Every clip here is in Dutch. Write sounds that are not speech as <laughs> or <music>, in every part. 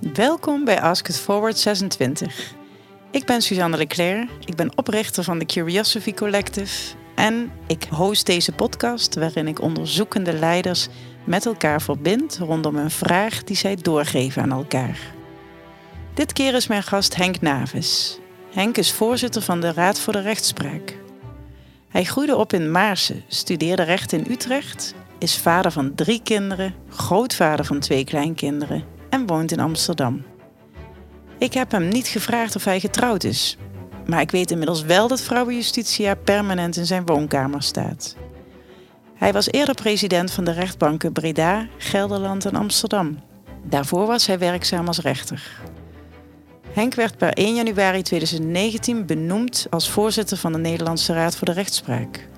Welkom bij Ask It Forward 26. Ik ben Suzanne Leclerc, ik ben oprichter van de Curiosity Collective en ik host deze podcast waarin ik onderzoekende leiders met elkaar verbind rondom een vraag die zij doorgeven aan elkaar. Dit keer is mijn gast Henk Navis. Henk is voorzitter van de Raad voor de Rechtspraak. Hij groeide op in Maarsen, studeerde recht in Utrecht, is vader van drie kinderen, grootvader van twee kleinkinderen en woont in Amsterdam. Ik heb hem niet gevraagd of hij getrouwd is, maar ik weet inmiddels wel dat vrouwenjustitia permanent in zijn woonkamer staat. Hij was eerder president van de rechtbanken Breda, Gelderland en Amsterdam. Daarvoor was hij werkzaam als rechter. Henk werd per 1 januari 2019 benoemd als voorzitter van de Nederlandse Raad voor de Rechtspraak.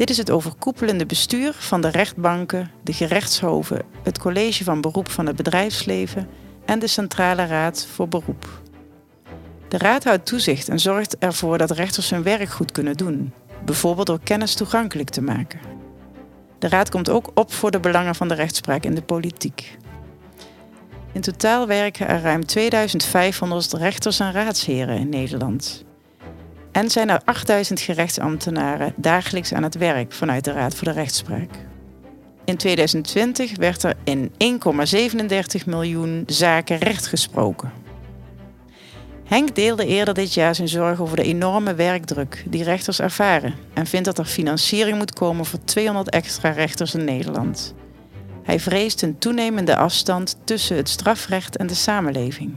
Dit is het overkoepelende bestuur van de rechtbanken, de gerechtshoven, het college van beroep van het bedrijfsleven en de Centrale Raad voor Beroep. De raad houdt toezicht en zorgt ervoor dat rechters hun werk goed kunnen doen, bijvoorbeeld door kennis toegankelijk te maken. De raad komt ook op voor de belangen van de rechtspraak in de politiek. In totaal werken er ruim 2500 rechters en raadsheren in Nederland. En zijn er 8000 gerechtsambtenaren dagelijks aan het werk vanuit de Raad voor de Rechtspraak. In 2020 werd er in 1,37 miljoen zaken recht gesproken. Henk deelde eerder dit jaar zijn zorg over de enorme werkdruk die rechters ervaren en vindt dat er financiering moet komen voor 200 extra rechters in Nederland. Hij vreest een toenemende afstand tussen het strafrecht en de samenleving.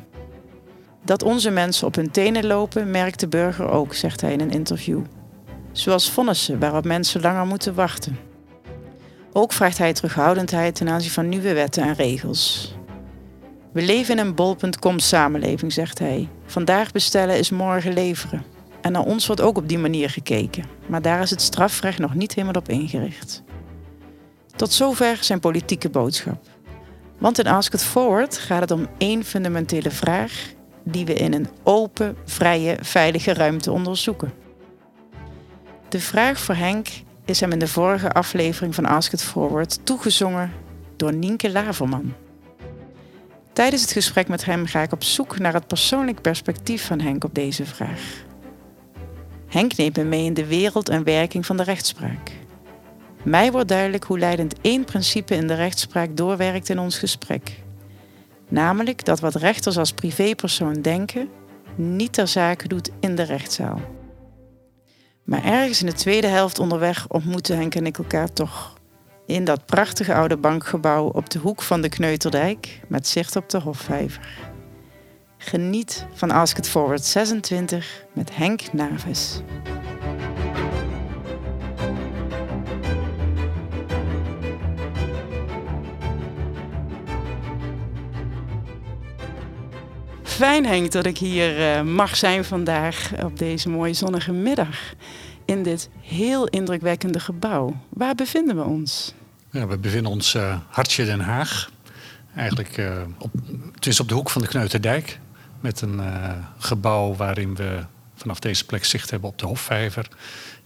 Dat onze mensen op hun tenen lopen, merkt de burger ook, zegt hij in een interview. Zoals vonnissen waarop mensen langer moeten wachten. Ook vraagt hij terughoudendheid ten aanzien van nieuwe wetten en regels. We leven in een bol.com samenleving, zegt hij. Vandaag bestellen is morgen leveren. En naar ons wordt ook op die manier gekeken. Maar daar is het strafrecht nog niet helemaal op ingericht. Tot zover zijn politieke boodschap. Want in Ask It Forward gaat het om één fundamentele vraag die we in een open, vrije, veilige ruimte onderzoeken. De vraag voor Henk is hem in de vorige aflevering van Ask It Forward toegezongen door Nienke Laverman. Tijdens het gesprek met hem ga ik op zoek naar het persoonlijk perspectief van Henk op deze vraag. Henk neemt me mee in de wereld en werking van de rechtspraak. Mij wordt duidelijk hoe leidend één principe in de rechtspraak doorwerkt in ons gesprek. Namelijk dat wat rechters als privépersoon denken, niet ter zake doet in de rechtszaal. Maar ergens in de tweede helft onderweg ontmoeten Henk en ik elkaar toch. In dat prachtige oude bankgebouw op de hoek van de Kneuterdijk met zicht op de Hofvijver. Geniet van Ask It Forward 26 met Henk Navis. Fijn Henk dat ik hier uh, mag zijn vandaag op deze mooie zonnige middag. In dit heel indrukwekkende gebouw. Waar bevinden we ons? Ja, we bevinden ons uh, hartje Den Haag. Eigenlijk uh, op, het is op de hoek van de Kneuterdijk. Met een gebouw waarin we vanaf deze plek zicht hebben op de Hofvijver.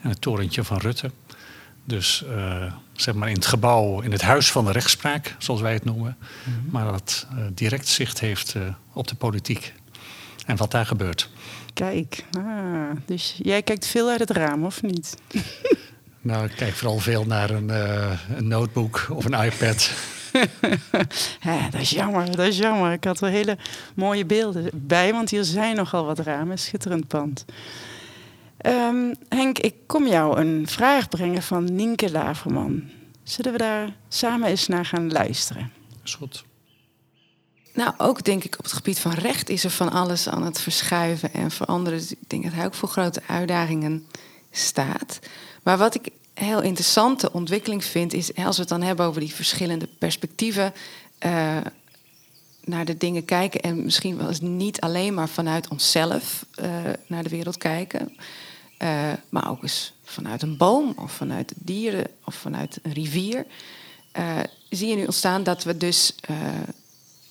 En het torentje van Rutte. Dus zeg maar in het gebouw, in het huis van de rechtspraak, zoals wij het noemen. Mm -hmm. Maar dat direct zicht heeft op de politiek en wat daar gebeurt. Kijk, ah, dus jij kijkt veel uit het raam, of niet? <laughs> nou, ik kijk vooral veel naar een, uh, een notebook of een iPad. <laughs> ja, dat is jammer, dat is jammer. Ik had er hele mooie beelden bij, want hier zijn nogal wat ramen. Schitterend pand. Um, Henk, ik kom jou een vraag brengen van Nienke Laverman. Zullen we daar samen eens naar gaan luisteren? Is goed. Nou, ook denk ik op het gebied van recht is er van alles aan het verschuiven en veranderen. Dus ik denk dat hij ook voor grote uitdagingen staat. Maar wat ik een heel interessante ontwikkeling vind, is als we het dan hebben over die verschillende perspectieven. Uh, naar de dingen kijken en misschien wel eens niet alleen maar vanuit onszelf uh, naar de wereld kijken, uh, maar ook eens vanuit een boom of vanuit dieren of vanuit een rivier. zie je nu ontstaan dat we dus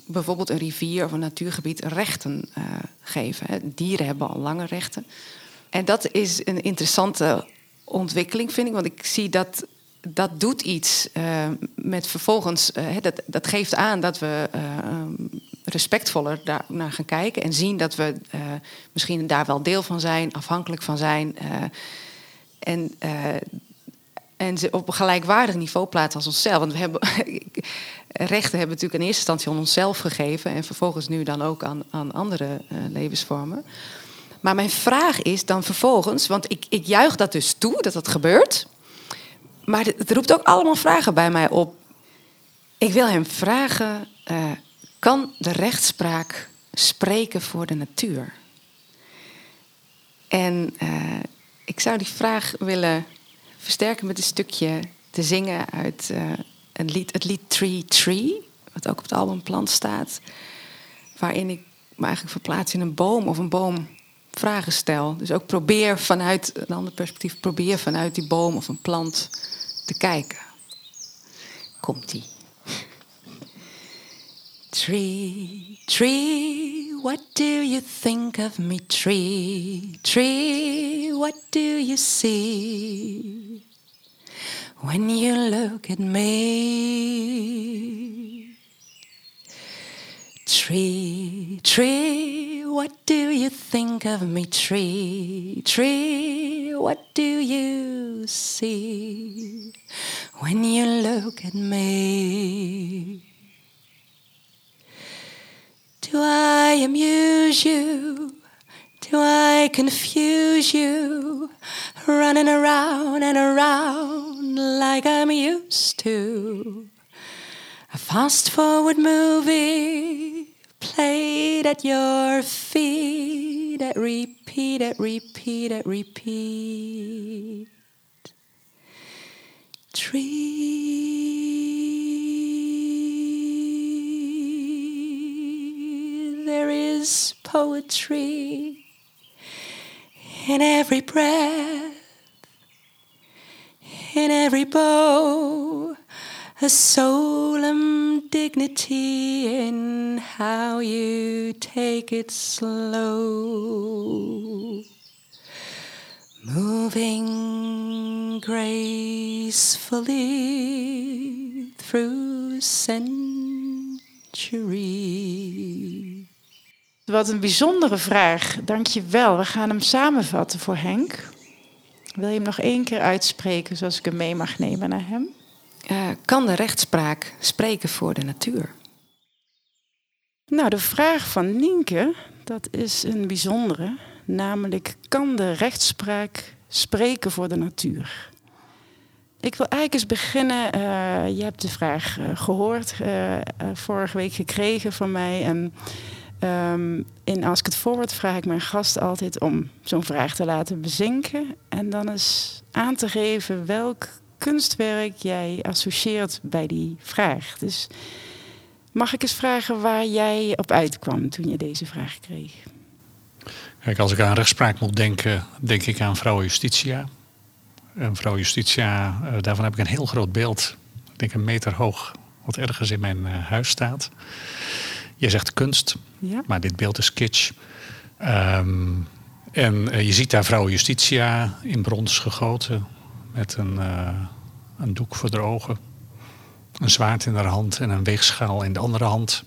bijvoorbeeld een rivier of een natuurgebied rechten uh, geven. Hè. Dieren hebben al lange rechten. En dat is een interessante ontwikkeling, vind ik. Want ik zie dat dat doet iets uh, met vervolgens. Uh, dat, dat geeft aan dat we respectvoller daar naar gaan kijken en zien dat we uh, misschien daar wel deel van zijn, afhankelijk van zijn. Uh, en, uh, en ze op een gelijkwaardig niveau plaatsen als onszelf. Want we hebben <laughs> rechten hebben natuurlijk in eerste instantie aan onszelf gegeven en vervolgens nu dan ook aan, aan andere levensvormen. Maar mijn vraag is dan vervolgens, want ik, ik juich dat dus toe dat dat gebeurt. Maar het roept ook allemaal vragen bij mij op. Ik wil hem vragen: kan de rechtspraak spreken voor de natuur? En uh, ik zou die vraag willen versterken met een stukje te zingen uit uh, een lied, het lied Tree Tree, wat ook op het album Plant staat. Waarin ik me eigenlijk verplaats in een boom of een boom vragen stel. Dus ook probeer vanuit een ander perspectief, probeer vanuit die boom of een plant te kijken. Komt-ie. Tree, tree, what do you think of me? Tree, tree, what do you see when you look at me? Tree, tree, what do you think of me? Tree, tree, what do you see when you look at me? Do I amuse you? Do I confuse you? Running around and around like I'm used to. A fast forward movie played at your feet at repeat, at repeat, at repeat. Tree, there is poetry in every breath, in every bow a solemn dignity in how you take it slow. Moving gracefully through centuries. Wat een bijzondere vraag. Dank je wel. We gaan hem samenvatten voor Henk. Wil je hem nog één keer uitspreken zoals ik hem mee mag nemen naar hem? Uh, kan de rechtspraak spreken voor de natuur? Nou, de vraag van Nienke, dat is een bijzondere. Namelijk, kan de rechtspraak spreken voor de natuur? Ik wil eigenlijk eens beginnen. Uh, je hebt de vraag uh, gehoord, vorige week gekregen van mij. En um, in Ask It Forward vraag ik mijn gast altijd om zo'n vraag te laten bezinken. En dan eens aan te geven welk kunstwerk jij associeert bij die vraag. Dus mag ik eens vragen waar jij op uitkwam toen je deze vraag kreeg? Kijk, als ik aan rechtspraak moet denken, denk ik aan vrouw Justitia. En vrouw Justitia, uh, daarvan heb ik een heel groot beeld. Ik denk een meter hoog, wat ergens in mijn uh, huis staat. Je zegt kunst, ja? maar dit beeld is kitsch. Um, en uh, je ziet daar vrouw Justitia in brons gegoten met een, uh, een doek voor de ogen. Een zwaard in haar hand en een weegschaal in de andere hand.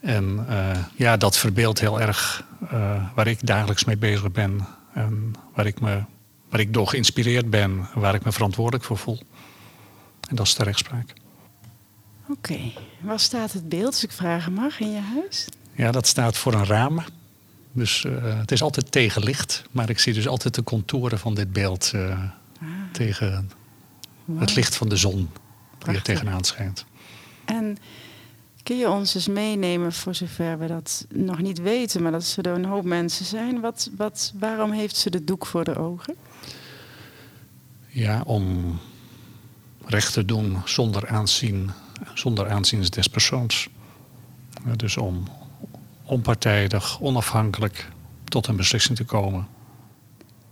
En uh, ja, dat verbeeldt heel erg uh, waar ik dagelijks mee bezig ben. En waar ik, me, waar ik door geïnspireerd ben. Waar ik me verantwoordelijk voor voel. En dat is de rechtspraak. Oké. Okay. Waar staat het beeld, als ik vragen mag, in je huis? Ja, dat staat voor een raam. Dus uh, het is altijd tegenlicht. Maar ik zie dus altijd de contouren van dit beeld Ah. tegen wow. het licht van de zon die er tegenaan schijnt. En kun je ons eens meenemen, voor zover we dat nog niet weten, maar dat ze er een hoop mensen zijn. Wat, wat, waarom heeft ze de doek voor de ogen? Ja, om recht te doen zonder aanzien, zonder aanzien des persoons. Dus om onpartijdig, onafhankelijk tot een beslissing te komen.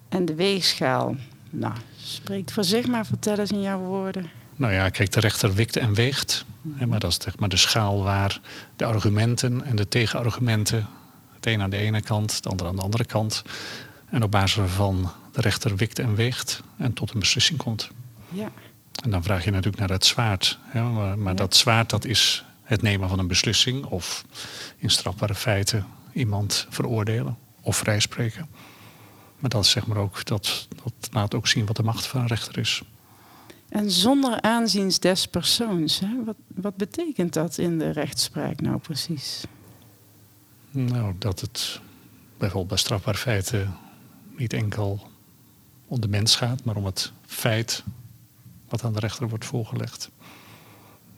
En de weegschaal, nou, spreekt voor zich, maar vertel eens in jouw woorden. Nou ja, kijk, de rechter wikt en weegt. Maar dat is zeg maar de schaal waar de argumenten en de tegenargumenten... het een aan de ene kant, het andere aan de andere kant... en op basis waarvan de rechter wikt en weegt en tot een beslissing komt. Ja. En dan vraag je natuurlijk naar het zwaard. Hè? Maar, maar ja. dat zwaard dat is het nemen van een beslissing of in strafbare feiten iemand veroordelen of vrijspreken. Maar dat, zeg maar ook, dat, dat laat ook zien wat de macht van een rechter is. En zonder aanzien des persoons, hè? Wat, wat betekent dat in de rechtspraak nou precies? Nou, dat het bijvoorbeeld bij strafbare feiten niet enkel om de mens gaat, maar om het feit wat aan de rechter wordt voorgelegd.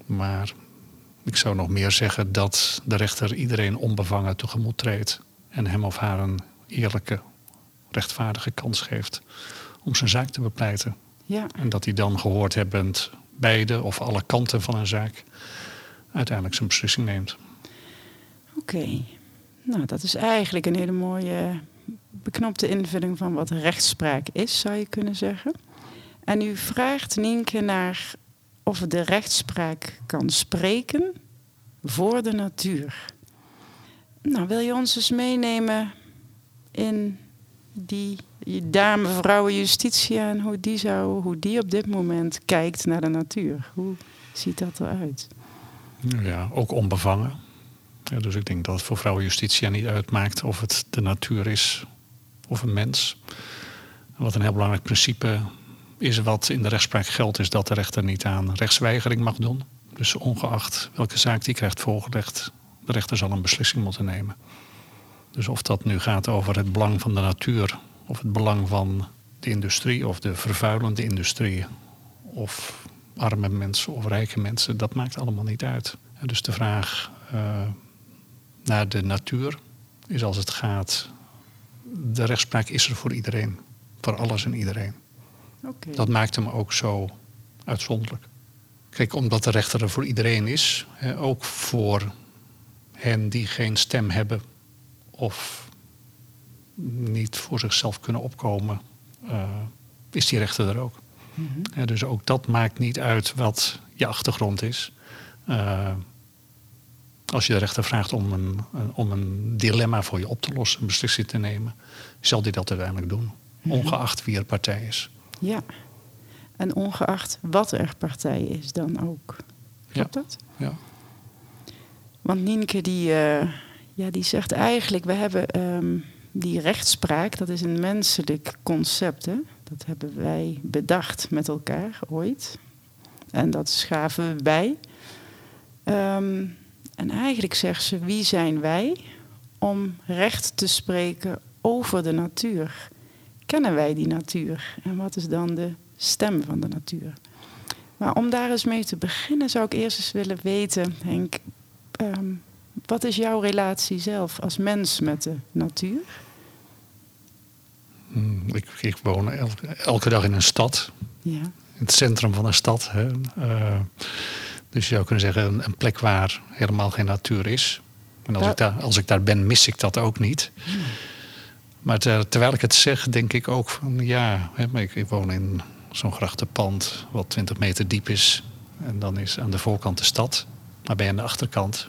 Maar ik zou nog meer zeggen dat de rechter iedereen onbevangen tegemoet treedt en hem of haar een eerlijke, rechtvaardige kans geeft om zijn zaak te bepleiten. Ja. En dat hij dan gehoord hebbend beide of alle kanten van een zaak uiteindelijk zijn beslissing neemt. Oké. Nou, dat is eigenlijk een hele mooie beknopte invulling van wat rechtspraak is, zou je kunnen zeggen. En u vraagt Nienke naar of de rechtspraak kan spreken voor de natuur. Nou, wil je ons eens meenemen in die dame, vrouwen justitia en hoe die, zou, hoe die op dit moment kijkt naar de natuur? Hoe ziet dat eruit? Ja, ook onbevangen. Ja, dus ik denk dat het voor vrouwen justitia niet uitmaakt of het de natuur is of een mens. Wat een heel belangrijk principe is wat in de rechtspraak geldt, is dat de rechter niet aan rechtsweigering mag doen. Dus ongeacht welke zaak die krijgt voorgelegd, de rechter zal een beslissing moeten nemen. Dus of dat nu gaat over het belang van de natuur, of het belang van de industrie, of de vervuilende industrie, of arme mensen of rijke mensen, dat maakt allemaal niet uit. Dus de vraag uh, naar de natuur is als het gaat, de rechtspraak is er voor iedereen, voor alles en iedereen. Okay. Dat maakt hem ook zo uitzonderlijk. Kijk, omdat de rechter er voor iedereen is, hè, ook voor hen die geen stem hebben of niet voor zichzelf kunnen opkomen, uh, is die rechter er ook. Mm -hmm. ja, dus ook dat maakt niet uit wat je achtergrond is. Uh, als je de rechter vraagt om een, om een dilemma voor je op te lossen, een beslissing te nemen, zal die dat uiteindelijk doen, Mhm. ongeacht wie er partij is. Ja, en ongeacht wat er partij is dan ook. Klopt dat? Ja. Want Nienke die, uh, ja, die zegt eigenlijk, we hebben um, die rechtspraak, dat is een menselijk concept. Hè? Dat hebben wij bedacht met elkaar ooit. En dat schaven we bij. Um, en eigenlijk zegt ze, wie zijn wij om recht te spreken over de natuur? Kennen wij die natuur? En wat is dan de stem van de natuur? Maar om daar eens mee te beginnen zou ik eerst eens willen weten, Henk, um, wat is jouw relatie zelf als mens met de natuur? Hmm, ik, ik, woon elke, elke, dag in een stad. Ja. In het centrum van een stad. Hè. Uh, dus je zou kunnen zeggen, een, een, plek waar helemaal geen natuur is. En als, Dat- ik, daar, als ik daar ben, mis ik dat ook niet. Maar ter- terwijl ik het zeg, denk ik ook van ja, hè, maar ik, woon in zo'n grachtenpand wat 20 meter diep is. En dan is aan de voorkant de stad. Maar je aan de achterkant,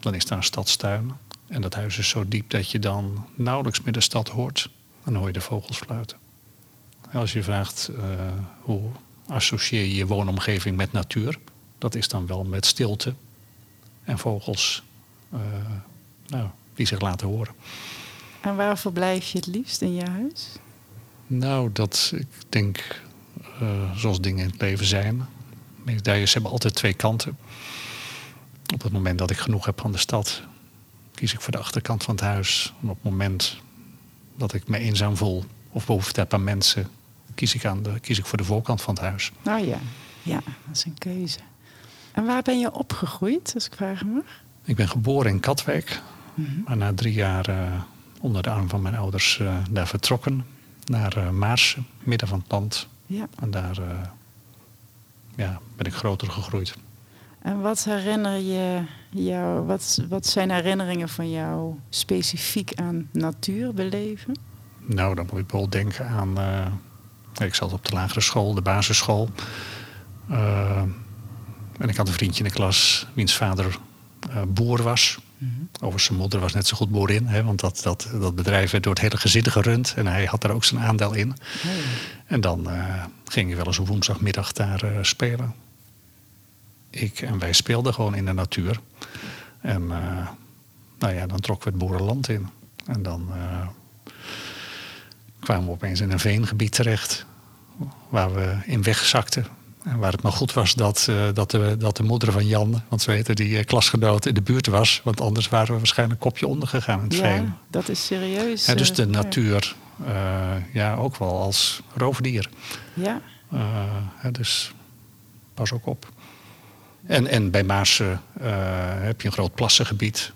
dan is daar een stadstuin. En dat huis is zo diep dat je dan nauwelijks meer de stad hoort. Dan hoor je de vogels fluiten. En als je vraagt eh, hoe associeer je je woonomgeving met natuur, dat is dan wel met stilte en vogels eh, nou, die zich laten horen. En waar verblijf je het liefst in je huis? Nou, dat ik denk, eh, zoals dingen in het leven zijn. Medailles hebben altijd twee kanten. Op het moment dat ik genoeg heb van de stad, kies ik voor de achterkant van het huis. En op het moment dat ik me eenzaam voel of behoefte heb aan mensen, kies ik, aan de, kies ik voor de voorkant van het huis. Nou ja, ja, dat is een keuze. En waar ben je opgegroeid, als ik vragen mag? Ik ben geboren in Katwijk, Mhm. maar na drie jaar eh, onder de arm van mijn ouders eh, daar vertrokken naar Maarsen, midden van het land. Ja. En daar eh, ja, ben ik groter gegroeid. En wat herinner je jou, wat, wat zijn herinneringen van jou specifiek aan natuur beleven? Nou, dan moet ik wel denken aan. ik zat op de lagere school, de basisschool. En ik had een vriendje in de klas, wiens vader boer was. Overigens, zijn moeder was net zo goed boerin, hè, want dat, dat, dat bedrijf werd door het hele gezin gerund. En hij had daar ook zijn aandeel in. En dan eh, ging je wel eens op woensdagmiddag daar eh, spelen. ik en wij speelden gewoon in de natuur. En uh, nou ja, dan trokken we het boerenland in. En dan uh, kwamen we opeens in een veengebied terecht. Waar we in wegzakten. Waar het maar goed was dat, uh, dat, de, dat de moeder van Jan, want ze weten die uh, klasgenoot, in de buurt was. Want anders waren we waarschijnlijk een kopje ondergegaan in het ja, veen. dat is serieus. Ja, dus de natuur, ja. ja, ook wel als roofdier. Ja. dus pas ook op. En, en bij Maarsen heb je een groot plassengebied.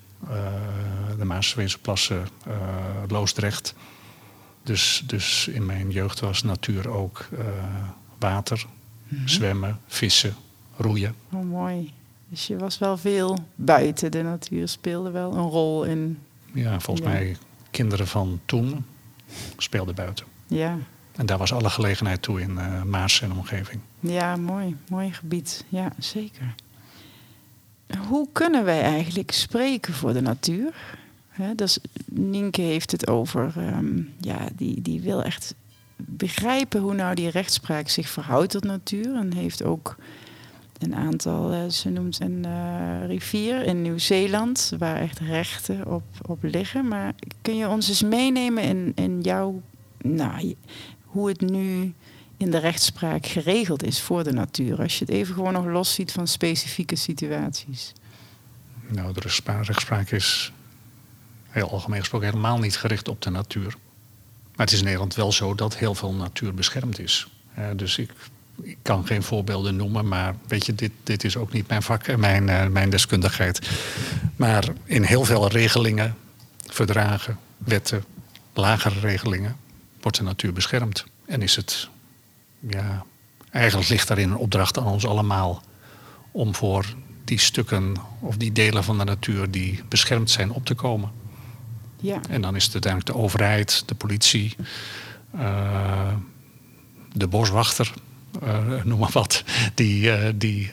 de Maaswezenplassen, Loosdrecht. Dus, dus in mijn jeugd was natuur ook water, Mm-hmm. zwemmen, vissen, roeien. Oh, mooi. Dus je was wel veel buiten. De natuur speelde wel een rol in. Ja, volgens ja. mij kinderen van toen speelden buiten. Ja. En daar was alle gelegenheid toe in uh, Maas en omgeving. Ja, mooi. Mooi gebied. Ja, zeker. Hoe kunnen wij eigenlijk spreken voor de natuur? He, dus Nienke heeft het over, um, ja, die, die wil echt begrijpen hoe nou die rechtspraak zich verhoudt tot natuur. En heeft ook een aantal, uh, ze noemt een uh, rivier in Nieuw-Zeeland, waar echt rechten op, op liggen. Maar kun je ons eens meenemen in, in jouw, nou, hoe het nu in de rechtspraak geregeld is voor de natuur? Als je het even gewoon nog los ziet van specifieke situaties. Nou, de rechtspraak is heel algemeen gesproken helemaal niet gericht op de natuur. Maar het is in Nederland wel zo dat heel veel natuur beschermd is. dus ik, ik, kan geen voorbeelden noemen, maar weet je, dit, dit is ook niet mijn vak en mijn, uh, mijn deskundigheid. Maar in heel veel regelingen, verdragen, wetten, lagere regelingen, wordt de natuur beschermd. En is het, ja, eigenlijk ligt daarin een opdracht aan ons allemaal om voor die stukken of die delen van de natuur die beschermd zijn op te komen. Ja. En dan is het uiteindelijk de overheid, de politie, uh, de boswachter, uh, noem maar wat, die, uh, die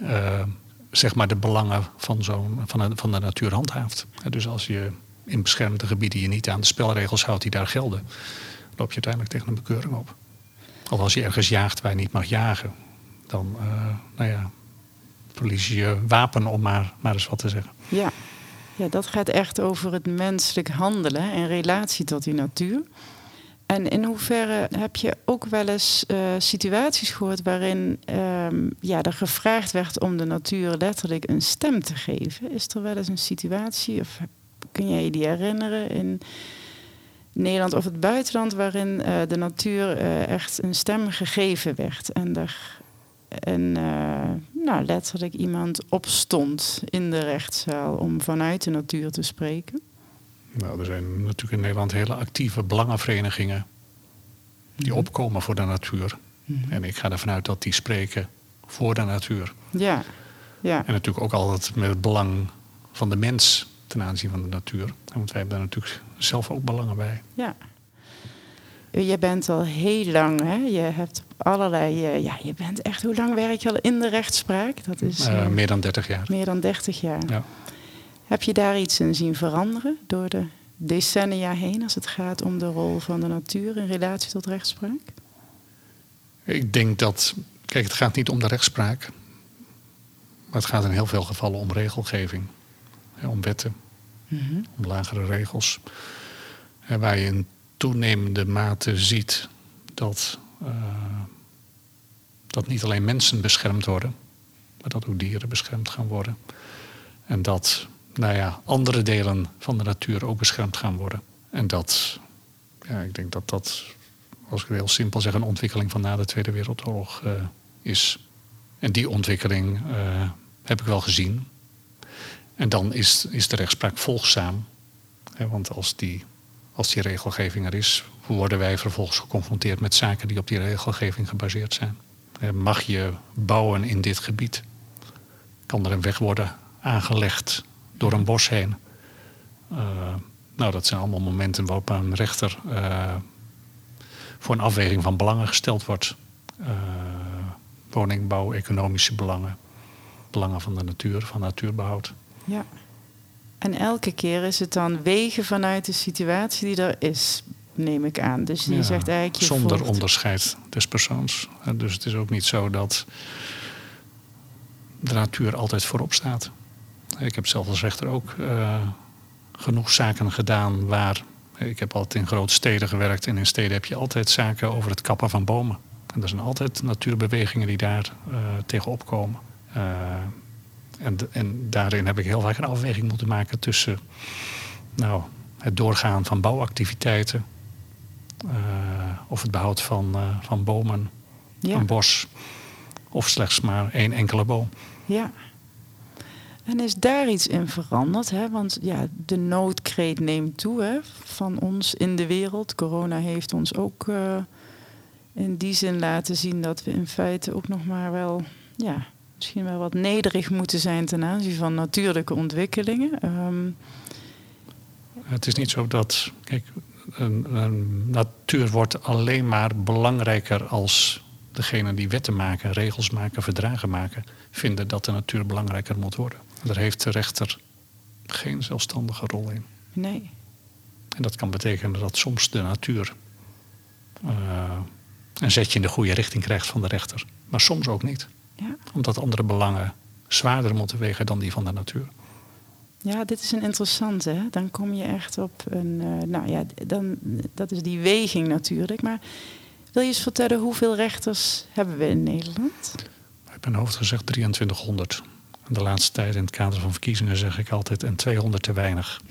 zeg maar de belangen van, zo van, de, van de natuur handhaaft. Dus als je in beschermde gebieden je niet aan de spelregels houdt die daar gelden, loop je uiteindelijk tegen een bekeuring op. Of als je ergens jaagt waar je niet mag jagen, dan nou ja, verlies je je wapen om maar, maar eens wat te zeggen. Ja. Ja, dat gaat echt over het menselijk handelen in relatie tot die natuur. En in hoeverre heb je ook wel eens uh, situaties gehoord waarin um, ja, er gevraagd werd om de natuur letterlijk een stem te geven? Is er wel eens een situatie, of kun jij je die herinneren in Nederland of het buitenland, waarin uh, de natuur uh, echt een stem gegeven werd en er en uh, nou, letterlijk iemand opstond in de rechtszaal om vanuit de natuur te spreken? Nou, er zijn natuurlijk in Nederland hele actieve belangenverenigingen die mm. opkomen voor de natuur. Mm. En ik ga ervan uit dat die spreken voor de natuur. Ja. ja. En natuurlijk ook altijd met het belang van de mens ten aanzien van de natuur. Want wij hebben daar natuurlijk zelf ook belangen bij. Ja. Je bent al heel lang, hè? je hebt allerlei. Uh, ja, je bent echt. Hoe lang werk je al in de rechtspraak? Dat is. Uh, meer dan 30 jaar. Meer dan 30 jaar. Ja. Heb je daar iets in zien veranderen door de decennia heen als het gaat om de rol van de natuur in relatie tot rechtspraak? Ik denk dat. Kijk, het gaat niet om de rechtspraak. Maar het gaat in heel veel gevallen om regelgeving. om wetten. Mm -hmm. Om lagere regels. En waar je in toenemende mate ziet dat, uh, dat niet alleen mensen beschermd worden, maar dat ook dieren beschermd gaan worden. En dat nou ja, andere delen van de natuur ook beschermd gaan worden. En dat, ja, ik denk dat dat, als ik het heel simpel zeg, een ontwikkeling van na de Tweede Wereldoorlog uh, is. En die ontwikkeling uh, heb ik wel gezien. En dan is, is de rechtspraak volgzaam. Want als die als die regelgeving er is, worden wij vervolgens geconfronteerd met zaken die op die regelgeving gebaseerd zijn? Eh, mag je bouwen in dit gebied? Kan er een weg worden aangelegd door een bos heen? Uh, nou, dat zijn allemaal momenten waarop een rechter uh, voor een afweging van belangen gesteld wordt. Woningbouw, economische belangen, belangen van de natuur, van natuurbehoud. Ja. En elke keer is het dan wegen vanuit de situatie die er is, neem ik aan. Dus je zegt eigenlijk. Je zonder volgt... onderscheid des persoons. Dus het is ook niet zo dat de natuur altijd voorop staat. Ik heb zelf als rechter ook uh, genoeg zaken gedaan waar. Ik heb altijd in grote steden gewerkt en in steden heb je altijd zaken over het kappen van bomen. En er zijn altijd natuurbewegingen die daar uh, tegenop komen. Uh, en, en, daarin heb ik heel vaak een afweging moeten maken tussen nou, het doorgaan van bouwactiviteiten of het behoud van, van bomen, ja. een bos of slechts maar één enkele boom. Ja. En is daar iets in veranderd? Hè? Want ja, de noodkreet neemt toe hè, van ons in de wereld. Corona heeft ons ook uh, in die zin laten zien dat we in feite ook nog maar wel, ja, misschien wel wat nederig moeten zijn ten aanzien van natuurlijke ontwikkelingen. Um, het is niet zo dat, kijk, natuur wordt alleen maar belangrijker als degenen die wetten maken, regels maken, verdragen maken, vinden dat de natuur belangrijker moet worden. Daar heeft de rechter geen zelfstandige rol in. Nee. En dat kan betekenen dat soms de natuur uh, een zetje in de goede richting krijgt van de rechter. Maar soms ook niet. Ja. Omdat andere belangen zwaarder moeten wegen dan die van de natuur. Ja, dit is een interessante. Hè? Dan kom je echt op een. Uh, nou ja, dan, dat is die weging natuurlijk. Maar wil je eens vertellen hoeveel rechters hebben we in Nederland? Ik heb hoofd gezegd 2300. De laatste tijd in het kader van verkiezingen zeg ik altijd en 200 te weinig.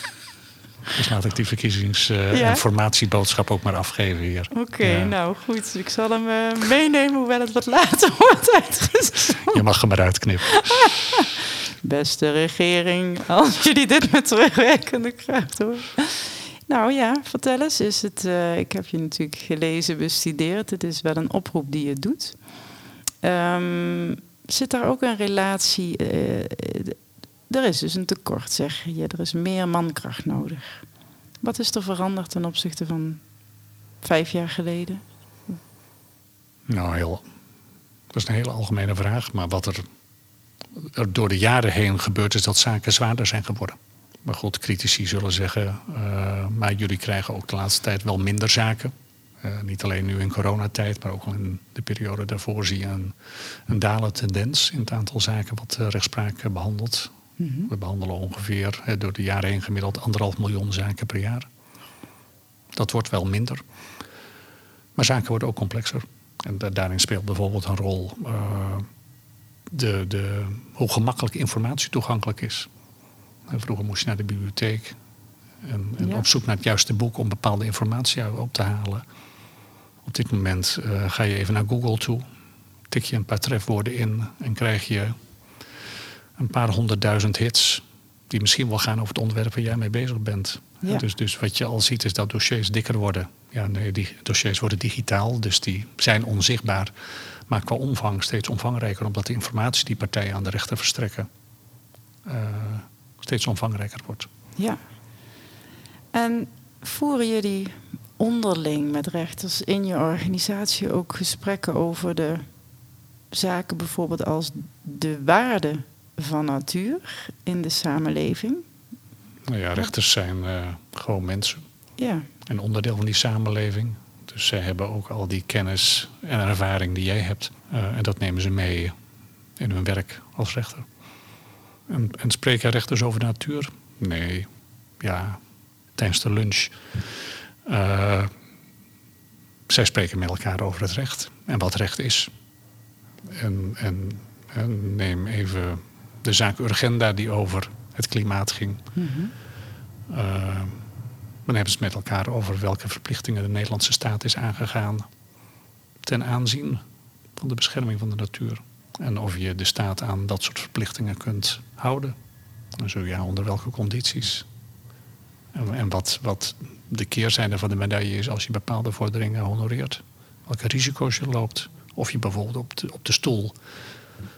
<laughs> dus laat ik die verkiezingsinformatieboodschap uh, ook maar afgeven hier. Oké, nou goed. Ik zal hem uh, meenemen, hoewel het wat later <laughs> wordt uitgezonden. Je mag hem eruit knippen. <laughs> Beste regering, <laughs> als jullie dit met terugwerkende kracht hoor. Nou ja, vertel eens. Is het, uh, ik heb je natuurlijk gelezen, bestudeerd. Het is wel een oproep die je doet. Um, zit daar ook een relatie? Uh, er is dus een tekort, zeg je. Er is meer mankracht nodig. Wat is er veranderd ten opzichte van vijf jaar geleden? Nou, heel, dat is een hele algemene vraag. Maar wat er, er door de jaren heen gebeurt, is dat zaken zwaarder zijn geworden. Maar goed, critici zullen zeggen, uh, maar jullie krijgen ook de laatste tijd wel minder zaken. Uh, niet alleen nu in coronatijd, maar ook in de periode daarvoor zie je een, een dalende tendens in het aantal zaken wat uh, rechtspraak behandelt. Mm -hmm. We behandelen ongeveer uh, door de jaren heen gemiddeld anderhalf miljoen zaken per jaar. Dat wordt wel minder. Maar zaken worden ook complexer. En daarin speelt bijvoorbeeld een rol de, de, hoe gemakkelijk informatie toegankelijk is. Vroeger moest je naar de bibliotheek en, en ja. op zoek naar het juiste boek om bepaalde informatie op te halen. Op dit moment uh, ga je even naar Google toe, tik je een paar trefwoorden in en krijg je een paar honderdduizend hits. Die misschien wel gaan over het onderwerp waar jij mee bezig bent. Ja. Dus, dus wat je al ziet is dat dossiers dikker worden. Ja, nee, die dossiers worden digitaal, dus die zijn onzichtbaar. Maar qua omvang steeds omvangrijker, omdat de informatie die partijen aan de rechter verstrekken. Uh, steeds omvangrijker wordt. Ja. En voeren jullie onderling met rechters in je organisatie ook gesprekken over de zaken bijvoorbeeld als de waarde van natuur in de samenleving? Nou ja, rechters zijn uh, gewoon mensen. Ja. En onderdeel van die samenleving. Dus zij hebben ook al die kennis en ervaring die jij hebt. Uh, en dat nemen ze mee in hun werk als rechter. En, en spreken rechters over de natuur? Nee. Ja, tijdens de lunch. Uh, zij spreken met elkaar over het recht en wat recht is. En, en, en neem even de zaak Urgenda die over het klimaat ging. Mm -hmm. uh, dan hebben ze het met elkaar over welke verplichtingen de Nederlandse staat is aangegaan ten aanzien van de bescherming van de natuur. En of je de staat aan dat soort verplichtingen kunt houden. En zo ja, onder welke condities. En, en wat, wat de keerzijde van de medaille is als je bepaalde vorderingen honoreert. Welke risico's je loopt. Of je bijvoorbeeld op de, op de stoel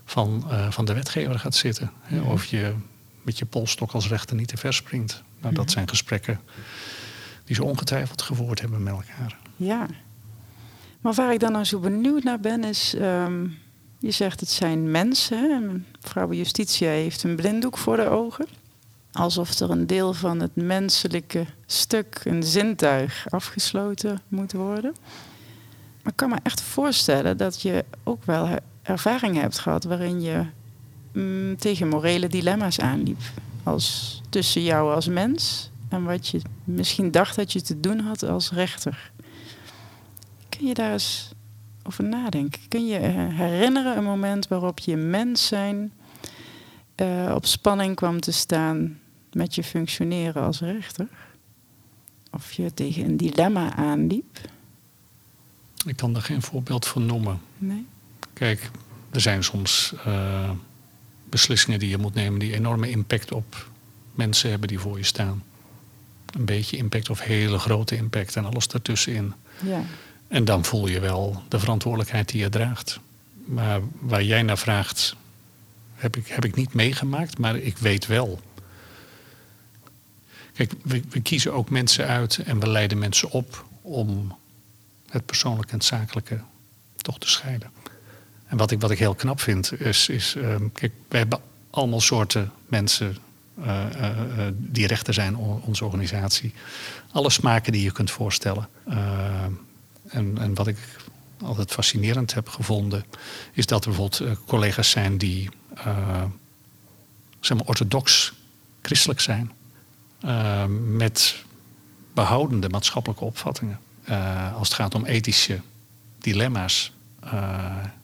van, uh, van de wetgever gaat zitten. Hè? Of je met je polstok als rechter niet te ver springt. Nou, dat zijn gesprekken die ze ongetwijfeld gevoerd hebben met elkaar. Ja. Maar waar ik dan nou zo benieuwd naar ben, is... Um, je zegt het zijn mensen. Mevrouw Justitia heeft een blinddoek voor de ogen. Alsof er een deel van het menselijke stuk, een zintuig, afgesloten moet worden. Maar ik kan me echt voorstellen dat je ook wel ervaring hebt gehad waarin je mm, tegen morele dilemma's aanliep. Als tussen jou als mens en wat je misschien dacht dat je te doen had als rechter. Kun je daar eens over nadenken? Kun je eh, herinneren een moment waarop je mens zijn uh, op spanning kwam te staan met je functioneren als rechter? Of je tegen een dilemma aanliep? Ik kan er geen voorbeeld van noemen. Nee. Kijk, er zijn soms uh, beslissingen die je moet nemen die enorme impact op mensen hebben die voor je staan. Een beetje impact of hele grote impact en alles daartussenin. Ja. En dan voel je wel de verantwoordelijkheid die je draagt. Maar waar jij naar vraagt, heb ik, heb ik niet meegemaakt, maar ik weet wel. Kijk, we, we kiezen ook mensen uit en we leiden mensen op om het persoonlijke en het zakelijke toch te scheiden. En wat ik, wat ik heel knap vind, is, is um, kijk, we hebben allemaal soorten mensen uh, uh, die rechter zijn, onze organisatie. Alle smaken die je kunt voorstellen. En, en, wat ik altijd fascinerend heb gevonden, is dat er bijvoorbeeld collega's zijn die zeg maar orthodox christelijk zijn. met behoudende maatschappelijke opvattingen. als het gaat om ethische dilemma's.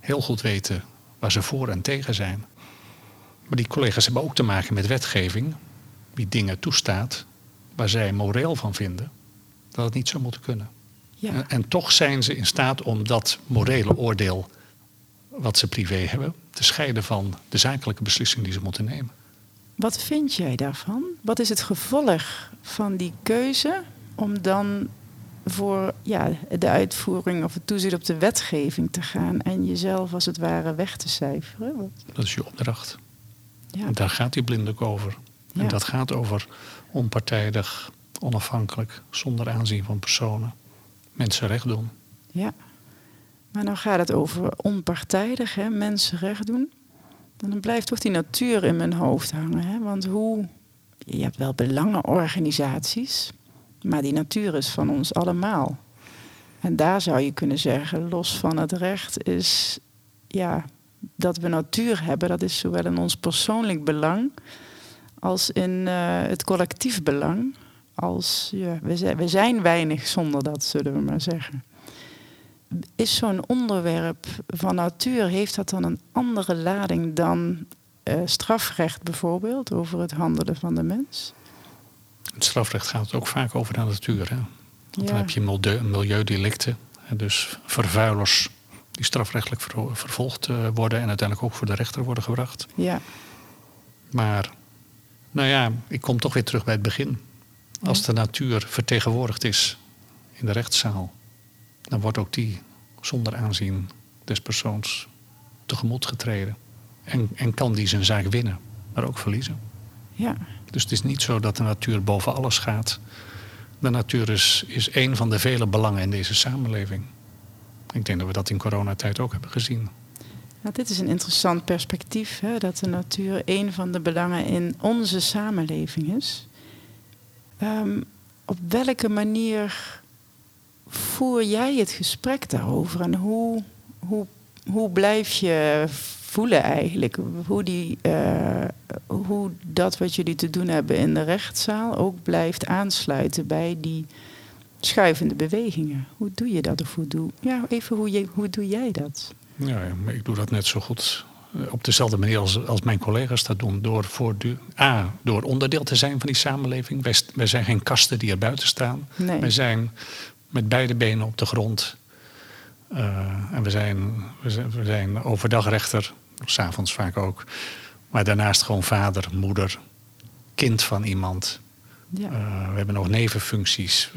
heel goed weten waar ze voor en tegen zijn. Maar die collega's hebben ook te maken met wetgeving die dingen toestaat waar zij moreel van vinden dat het niet zou moeten kunnen. Ja. En, en, toch zijn ze in staat om dat morele oordeel wat ze privé hebben te scheiden van de zakelijke beslissing die ze moeten nemen. Wat vind jij daarvan? Wat is het gevolg van die keuze om dan voor ja, de uitvoering of het toezicht op de wetgeving te gaan en jezelf als het ware weg te cijferen? Dat is je opdracht. Ja. Daar gaat die blinddoek over. Ja. En dat gaat over onpartijdig, onafhankelijk, zonder aanzien van personen. Mensen recht doen. Ja. Maar nou gaat het over onpartijdig, hè? mensen recht doen. Dan blijft toch die natuur in mijn hoofd hangen. Hè? Want hoe. Je hebt wel belangenorganisaties, maar die natuur is van ons allemaal. En daar zou je kunnen zeggen, los van het recht, is ja, dat we natuur hebben, dat is zowel in ons persoonlijk belang als in uh, het collectief belang. Als, ja, we, zijn, we zijn weinig zonder dat, zullen we maar zeggen. Is zo'n onderwerp van natuur, heeft dat dan een andere lading dan uh, strafrecht bijvoorbeeld, over het handelen van de mens? Het strafrecht gaat ook vaak over de natuur. Hè? Ja. dan heb je milieu, milieudelicten, en dus vervuilers die strafrechtelijk ver- vervolgd eh, worden en uiteindelijk ook voor de rechter worden gebracht. Ja, Maar, nou ja, ik kom toch weer terug bij het begin. Als de natuur vertegenwoordigd is in de rechtszaal, dan wordt ook die zonder aanzien des persoons tegemoet getreden. En, en kan die zijn zaak winnen, maar ook verliezen. ja, Dus het is niet zo dat de natuur boven alles gaat. De natuur is, is een van de vele belangen in deze samenleving. Ik denk dat we dat in coronatijd ook hebben gezien. Nou, dit is een interessant perspectief, hè, dat de natuur een van de belangen in onze samenleving is. Ehm, op welke manier voer jij het gesprek daarover en hoe, hoe, hoe blijf je voelen eigenlijk? Hoe, die, eh, hoe dat wat jullie te doen hebben in de rechtszaal ook blijft aansluiten bij die schuivende bewegingen. Hoe doe je dat of hoe doe, ja, even hoe, je, hoe doe jij dat? Ja, ik doe dat net zo goed eh, op dezelfde manier als, als mijn collega's dat doen. Door, voortdu- A, door onderdeel te zijn van die samenleving. Wij, wij zijn geen kasten die er buiten staan. Nee. Wij zijn met beide benen op de grond. Eh, en we zijn, we, zijn, we zijn overdag rechter, s'avonds vaak ook. Maar daarnaast gewoon vader, moeder, kind van iemand. Ja. Eh, we hebben nog nevenfuncties,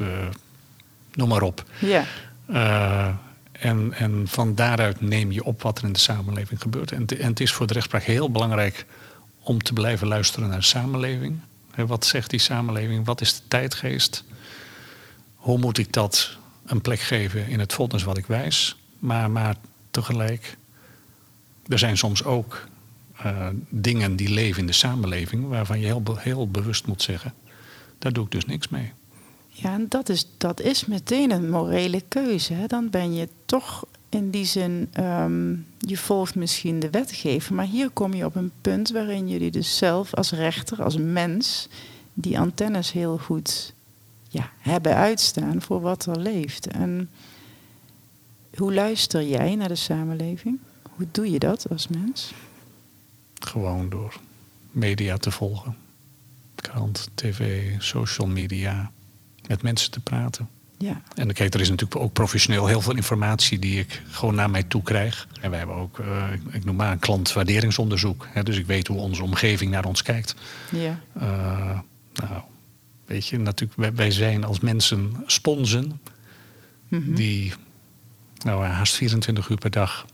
noem maar op. ja. Eh, en, en van daaruit neem je op wat er in de samenleving gebeurt. En, het- en het is voor de rechtspraak heel belangrijk om te blijven luisteren naar de samenleving. Wat zegt die samenleving? Wat is de tijdgeest? Hoe moet ik dat een plek geven in het vonnis wat ik wijs? Maar, maar tegelijk, er zijn soms ook eh, dingen die leven in de samenleving... waarvan je heel, heel bewust moet zeggen, daar doe ik dus niks mee. Ja, en dat is, dat is meteen een morele keuze. Hè? Dan ben je toch In die zin, ehm, je volgt misschien de wetgever, maar hier kom je op een punt waarin jullie dus zelf als rechter, als mens, die antennes heel goed ja, hebben uitstaan voor wat er leeft. En hoe luister jij naar de samenleving? Hoe doe je dat als mens? Gewoon door media te volgen. Krant, tv, social media. Met mensen te praten. Ja. En kijk, er is natuurlijk ook professioneel heel veel informatie die ik gewoon naar mij toe krijg. En wij hebben ook, uh, ik noem maar een klantwaarderingsonderzoek. Hè, dus ik weet hoe onze omgeving naar ons kijkt. Ja. Uh, nou, weet je, natuurlijk, wij, wij zijn als mensen sponsen Mhm. die nou, haast 24 uur per dag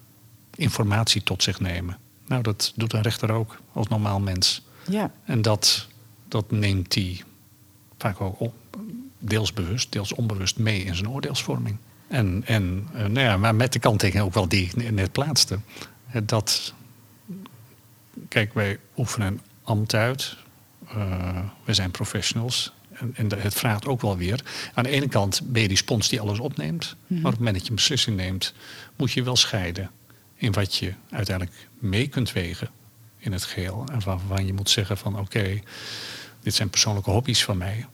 informatie tot zich nemen. Nou, dat doet een rechter ook als normaal mens. Ja. En dat, dat neemt hij vaak ook op, deels bewust, deels onbewust mee in zijn oordeelsvorming. En, en eh, nou ja, maar met de kanttekening ook wel die ik net plaatste. Eh, Dat, kijk, wij oefenen ambt uit. Eh, we zijn professionals. En, en het vraagt ook wel weer. Aan de ene kant ben je die spons die alles opneemt. Maar op het moment dat je een beslissing neemt, moet je wel scheiden in wat je uiteindelijk mee kunt wegen in het geheel. En waarvan je moet zeggen van oké, dit zijn persoonlijke hobby's van mij.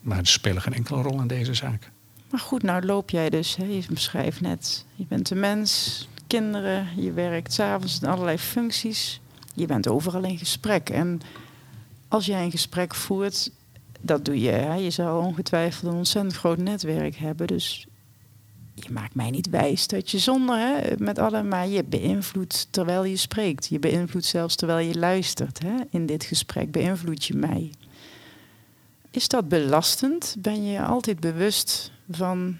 Maar ze spelen geen enkele rol in deze zaak. Maar goed, nou loop jij dus, hè, je beschrijft net, je bent een mens, kinderen, je werkt s'avonds in allerlei functies. Je bent overal in gesprek. En als jij een gesprek voert, dat doe je. Hè? Je zal ongetwijfeld een ontzettend groot netwerk hebben. Dus je maakt mij niet wijs dat je zonder, hè, met alle, maar je beïnvloedt terwijl je spreekt. Je beïnvloedt zelfs terwijl je luistert. Hè? In dit gesprek beïnvloed je mij. Is dat belastend? Ben je altijd bewust van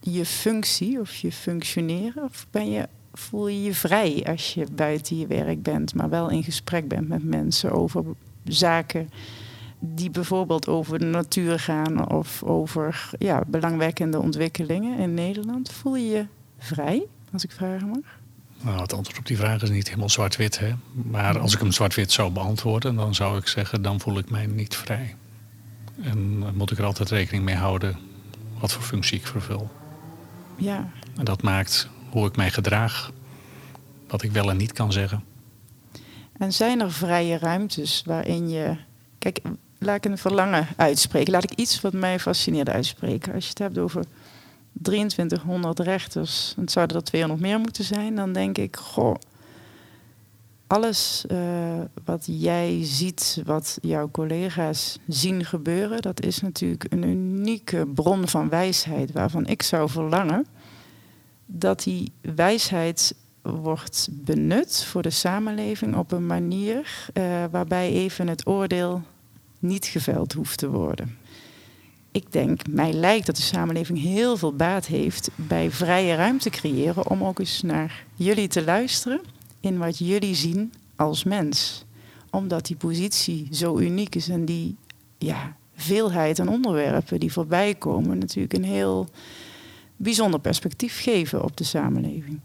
je functie of je functioneren? Of ben je, voel je je vrij als je buiten je werk bent, maar wel in gesprek bent met mensen over zaken die bijvoorbeeld over de natuur gaan of over ja, belangwekkende ontwikkelingen in Nederland? Voel je je vrij, als ik vragen mag? Nou, het antwoord op die vraag is niet helemaal zwart-wit. Maar als ik hem zwart-wit zou beantwoorden, dan zou ik zeggen: dan voel ik mij niet vrij. En dan moet ik er altijd rekening mee houden wat voor functie ik vervul. Ja, En dat maakt hoe ik mij gedraag, wat ik wel en niet kan zeggen. En zijn er vrije ruimtes waarin je. Kijk, laat ik een verlangen uitspreken. Laat ik iets wat mij fascineert uitspreken. Als je het hebt over 2300 rechters, en het zouden er 200 meer moeten zijn, dan denk ik, goh, alles eh, wat jij ziet, wat jouw collega's zien gebeuren, dat is natuurlijk een unieke bron van wijsheid waarvan ik zou verlangen dat die wijsheid wordt benut voor de samenleving op een manier eh, waarbij even het oordeel niet geveld hoeft te worden. Ik denk, mij lijkt dat de samenleving heel veel baat heeft bij vrije ruimte creëren om ook eens naar jullie te luisteren in wat jullie zien als mens. Omdat die positie zo uniek is en die ja, veelheid aan onderwerpen die voorbij komen natuurlijk een heel bijzonder perspectief geven op de samenleving.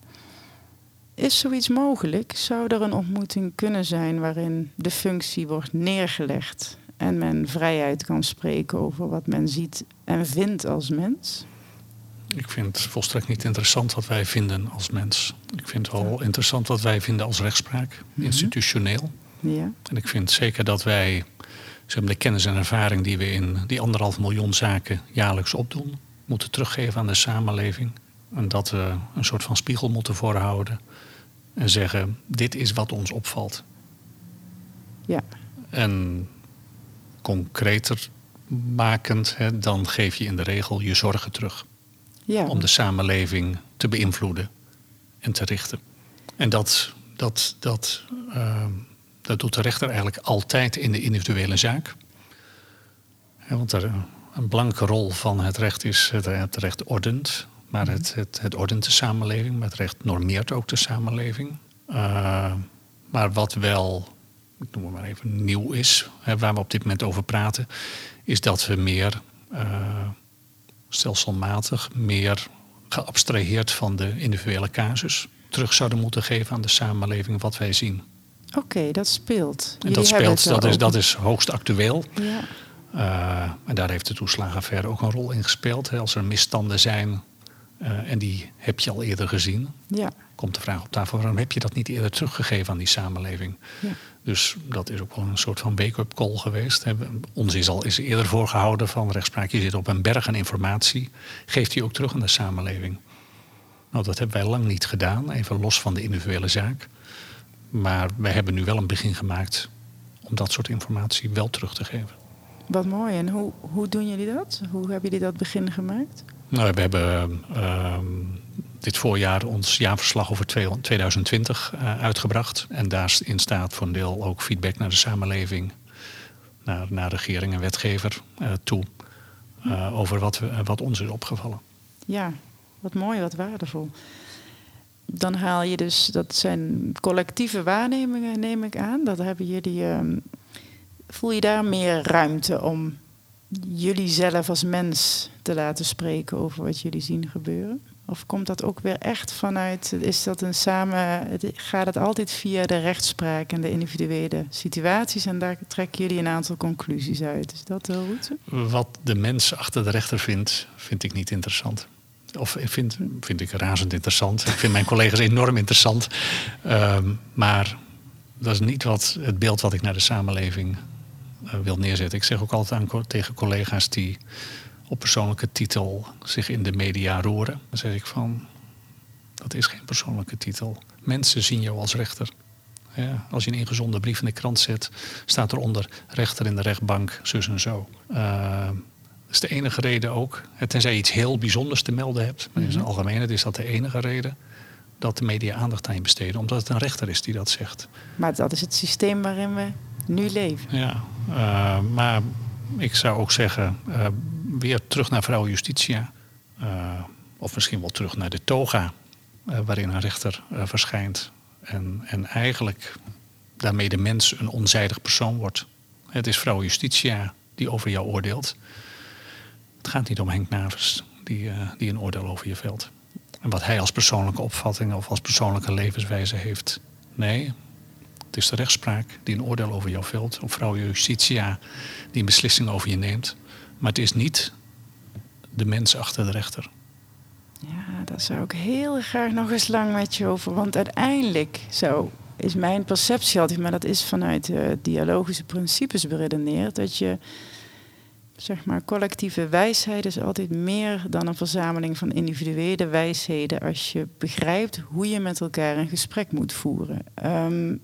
Is zoiets mogelijk? Zou er een ontmoeting kunnen zijn waarin de functie wordt neergelegd en men vrijheid kan spreken over wat men ziet en vindt als mens? Ik vind het volstrekt niet interessant wat wij vinden als mens. Ik vind wel interessant wat wij vinden als rechtspraak, institutioneel. Ja, En ik vind zeker dat wij zeg maar, de kennis en ervaring die we in die anderhalf miljoen zaken jaarlijks opdoen, moeten teruggeven aan de samenleving. En dat we een soort van spiegel moeten voorhouden. En zeggen, dit is wat ons opvalt. ja, En concreter makend, hè, dan geef je in de regel je zorgen terug. Ja. Om de samenleving te beïnvloeden en te richten. En dat, dat, dat, eh, dat doet de rechter eigenlijk altijd in de individuele zaak. Ja, want er, een belangrijke rol van het recht is, het, het recht ordent. Maar het, het, het ordent de samenleving, maar het recht normeert ook de samenleving. Eh, maar wat wel, ik noem het maar even, nieuw is, hè, waar we op dit moment over praten, is dat we meer eh, stelselmatig, meer geabstraheerd van de individuele casus, terug zouden moeten geven aan de samenleving wat wij zien. Oké, dat speelt. En dat speelt, dat is, dat is hoogst actueel. Ja, Uh, en daar heeft de toeslagenaffaire ook een rol in gespeeld. Hè. Als er misstanden zijn, Eh, en die heb je al eerder gezien. Ja. Komt de vraag op tafel, waarom heb je dat niet eerder teruggegeven aan die samenleving? Ja. Dus dat is ook wel een soort van wake-up call geweest. Ons is al is eerder voorgehouden van rechtspraak. Je zit op een berg aan informatie. Geeft die ook terug aan de samenleving? Nou, dat hebben wij lang niet gedaan, even los van de individuele zaak. Maar wij hebben nu wel een begin gemaakt om dat soort informatie wel terug te geven. Wat mooi. En hoe, hoe doen jullie dat? Hoe hebben jullie dat begin gemaakt? Nou, we hebben ehm, dit voorjaar ons jaarverslag over 2020 uh, uitgebracht. En daarin staat voor een deel ook feedback naar de samenleving, naar, naar regering en wetgever uh, toe. Uh, over wat, wat ons is opgevallen. Ja, wat mooi, wat waardevol. Dan haal je dus, dat zijn collectieve waarnemingen, neem ik aan. Dat hebben jullie. ehm, voel je daar meer ruimte om jullie zelf als mens te laten spreken over wat jullie zien gebeuren? Of komt dat ook weer echt vanuit, is dat een samen, gaat het altijd via de rechtspraak en de individuele situaties en daar trekken jullie een aantal conclusies uit? Is dat de route? Wat de mens achter de rechter vindt, vind ik niet interessant. Of vind, vind ik razend interessant. Ik vind mijn <laughs> collega's enorm interessant. Um, maar dat is niet wat, het beeld wat ik naar de samenleving uh, wil neerzetten. Ik zeg ook altijd aan, tegen collega's die op persoonlijke titel zich in de media roeren. Dan zeg ik van, dat is geen persoonlijke titel. Mensen zien jou als rechter. Ja, als je een ingezonde brief in de krant zet, staat eronder rechter in de rechtbank, zus en zo. Uh, dat is de enige reden ook. Tenzij je iets heel bijzonders te melden hebt. Maar in zijn algemeenheid is dat de enige reden dat de media aandacht aan je besteden. Omdat het een rechter is die dat zegt. Maar dat is het systeem waarin we nu leven. Ja, uh, maar ik zou ook zeggen, uh, weer terug naar vrouw Justitia. Uh, of misschien wel terug naar de toga, waarin een rechter verschijnt. En, en eigenlijk daarmee de mens een onzijdig persoon wordt. Het is vrouw Justitia die over jou oordeelt. Het gaat niet om Henk Navers die, die een oordeel over je velt. En wat hij als persoonlijke opvatting of als persoonlijke levenswijze heeft. Nee, het is de rechtspraak die een oordeel over jou velt. Of vrouw justitia die een beslissing over je neemt. Maar het is niet de mens achter de rechter. Ja, daar zou ik heel graag nog eens lang met je over. Want uiteindelijk zo is mijn perceptie altijd, maar dat is vanuit uh, dialogische principes beredeneerd, dat je zeg maar, collectieve wijsheid is altijd meer dan een verzameling van individuele wijsheden als je begrijpt hoe je met elkaar een gesprek moet voeren. Um,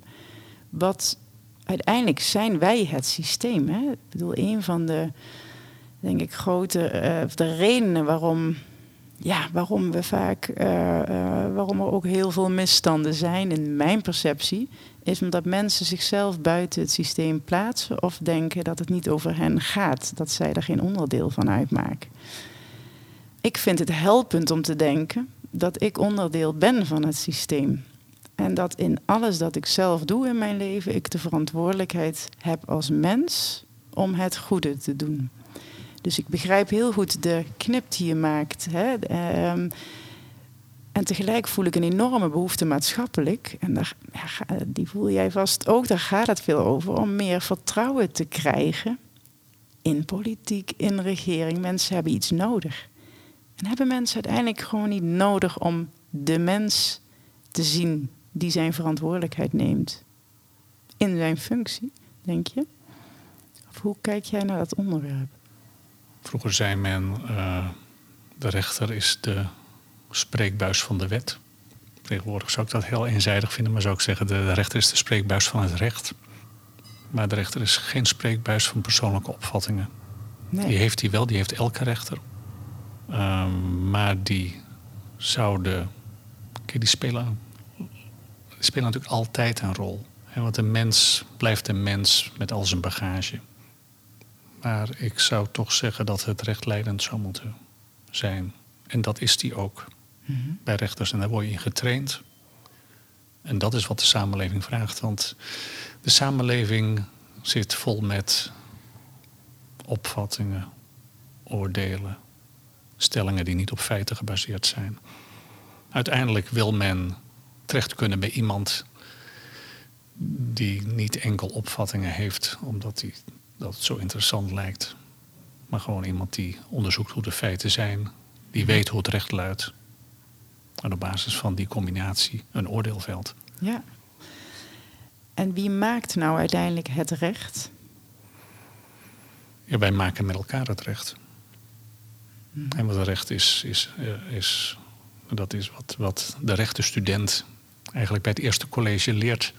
wat uiteindelijk zijn wij het systeem. Hè? Ik bedoel, een van de, denk ik, grote uh, de redenen waarom, ja, waarom we vaak, uh, uh, waarom er ook heel veel misstanden zijn in mijn perceptie, is omdat mensen zichzelf buiten het systeem plaatsen of denken dat het niet over hen gaat, dat zij er geen onderdeel van uitmaken. Ik vind het helpend om te denken dat ik onderdeel ben van het systeem. En dat in alles dat ik zelf doe in mijn leven, ik de verantwoordelijkheid heb als mens om het goede te doen. Dus ik begrijp heel goed de knip die je maakt. Hè. Um, en tegelijk voel ik een enorme behoefte maatschappelijk. En daar, ja, die voel jij vast ook. Daar gaat het veel over. Om meer vertrouwen te krijgen. In politiek, in regering. Mensen hebben iets nodig. En hebben mensen uiteindelijk gewoon niet nodig om de mens te zien die zijn verantwoordelijkheid neemt. In zijn functie, denk je? Of hoe kijk jij naar dat onderwerp? Vroeger zei men, uh, de rechter is de spreekbuis van de wet. Tegenwoordig zou ik dat heel eenzijdig vinden, maar zou ik zeggen: de rechter is de spreekbuis van het recht. Maar de rechter is geen spreekbuis van persoonlijke opvattingen. Nee. Die heeft hij wel, die heeft elke rechter. Um, maar die zouden. Kijk, die spelen, die spelen natuurlijk altijd een rol. Want een mens blijft een mens met al zijn bagage. Maar ik zou toch zeggen dat het rechtleidend zou moeten zijn. En dat is die ook mm-hmm. bij rechters. En daar word je in getraind. En dat is wat de samenleving vraagt. Want de samenleving zit vol met opvattingen, oordelen, stellingen die niet op feiten gebaseerd zijn. Uiteindelijk wil men terecht kunnen bij iemand die niet enkel opvattingen heeft omdat hij, dat het zo interessant lijkt, maar gewoon iemand die onderzoekt hoe de feiten zijn, die weet hoe het recht luidt. En op basis van die combinatie een oordeel velt. Ja. En wie maakt nou uiteindelijk het recht? Ja, wij maken met elkaar het recht. En wat het recht is, is, eh, is dat is wat, wat de rechtenstudent eigenlijk bij het eerste college leert.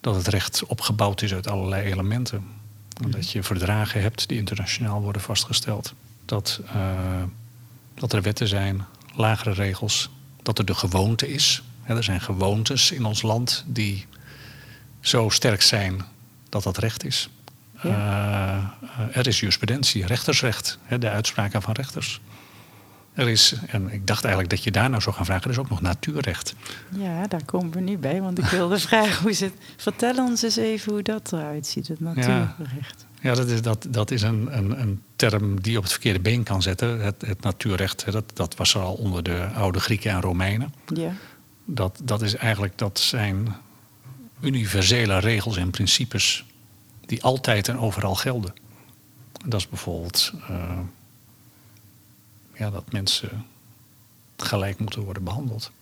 Dat het recht opgebouwd is uit allerlei elementen. Dat je verdragen hebt die internationaal worden vastgesteld. Dat, eh, dat er wetten zijn, lagere regels. Dat er de gewoonte is. er zijn gewoontes in ons land die zo sterk zijn dat dat recht is. Eh, er is jurisprudentie, rechtersrecht, de uitspraken van rechters. Er is, en ik dacht eigenlijk dat je daar nou zou gaan vragen, er is ook nog natuurrecht. Ja, daar komen we nu bij, want ik wilde <laughs> vragen hoe zit. Vertel ons eens even hoe dat eruit ziet, het natuurrecht. Ja, dat is, dat, dat is een, een, een term die op het verkeerde been kan zetten. Het, het natuurrecht, dat, dat was er al onder de oude Grieken en Romeinen. Ja. Dat, dat is eigenlijk, dat zijn universele regels en principes die altijd en overal gelden. Dat is bijvoorbeeld uh, ja, dat mensen gelijk moeten worden behandeld.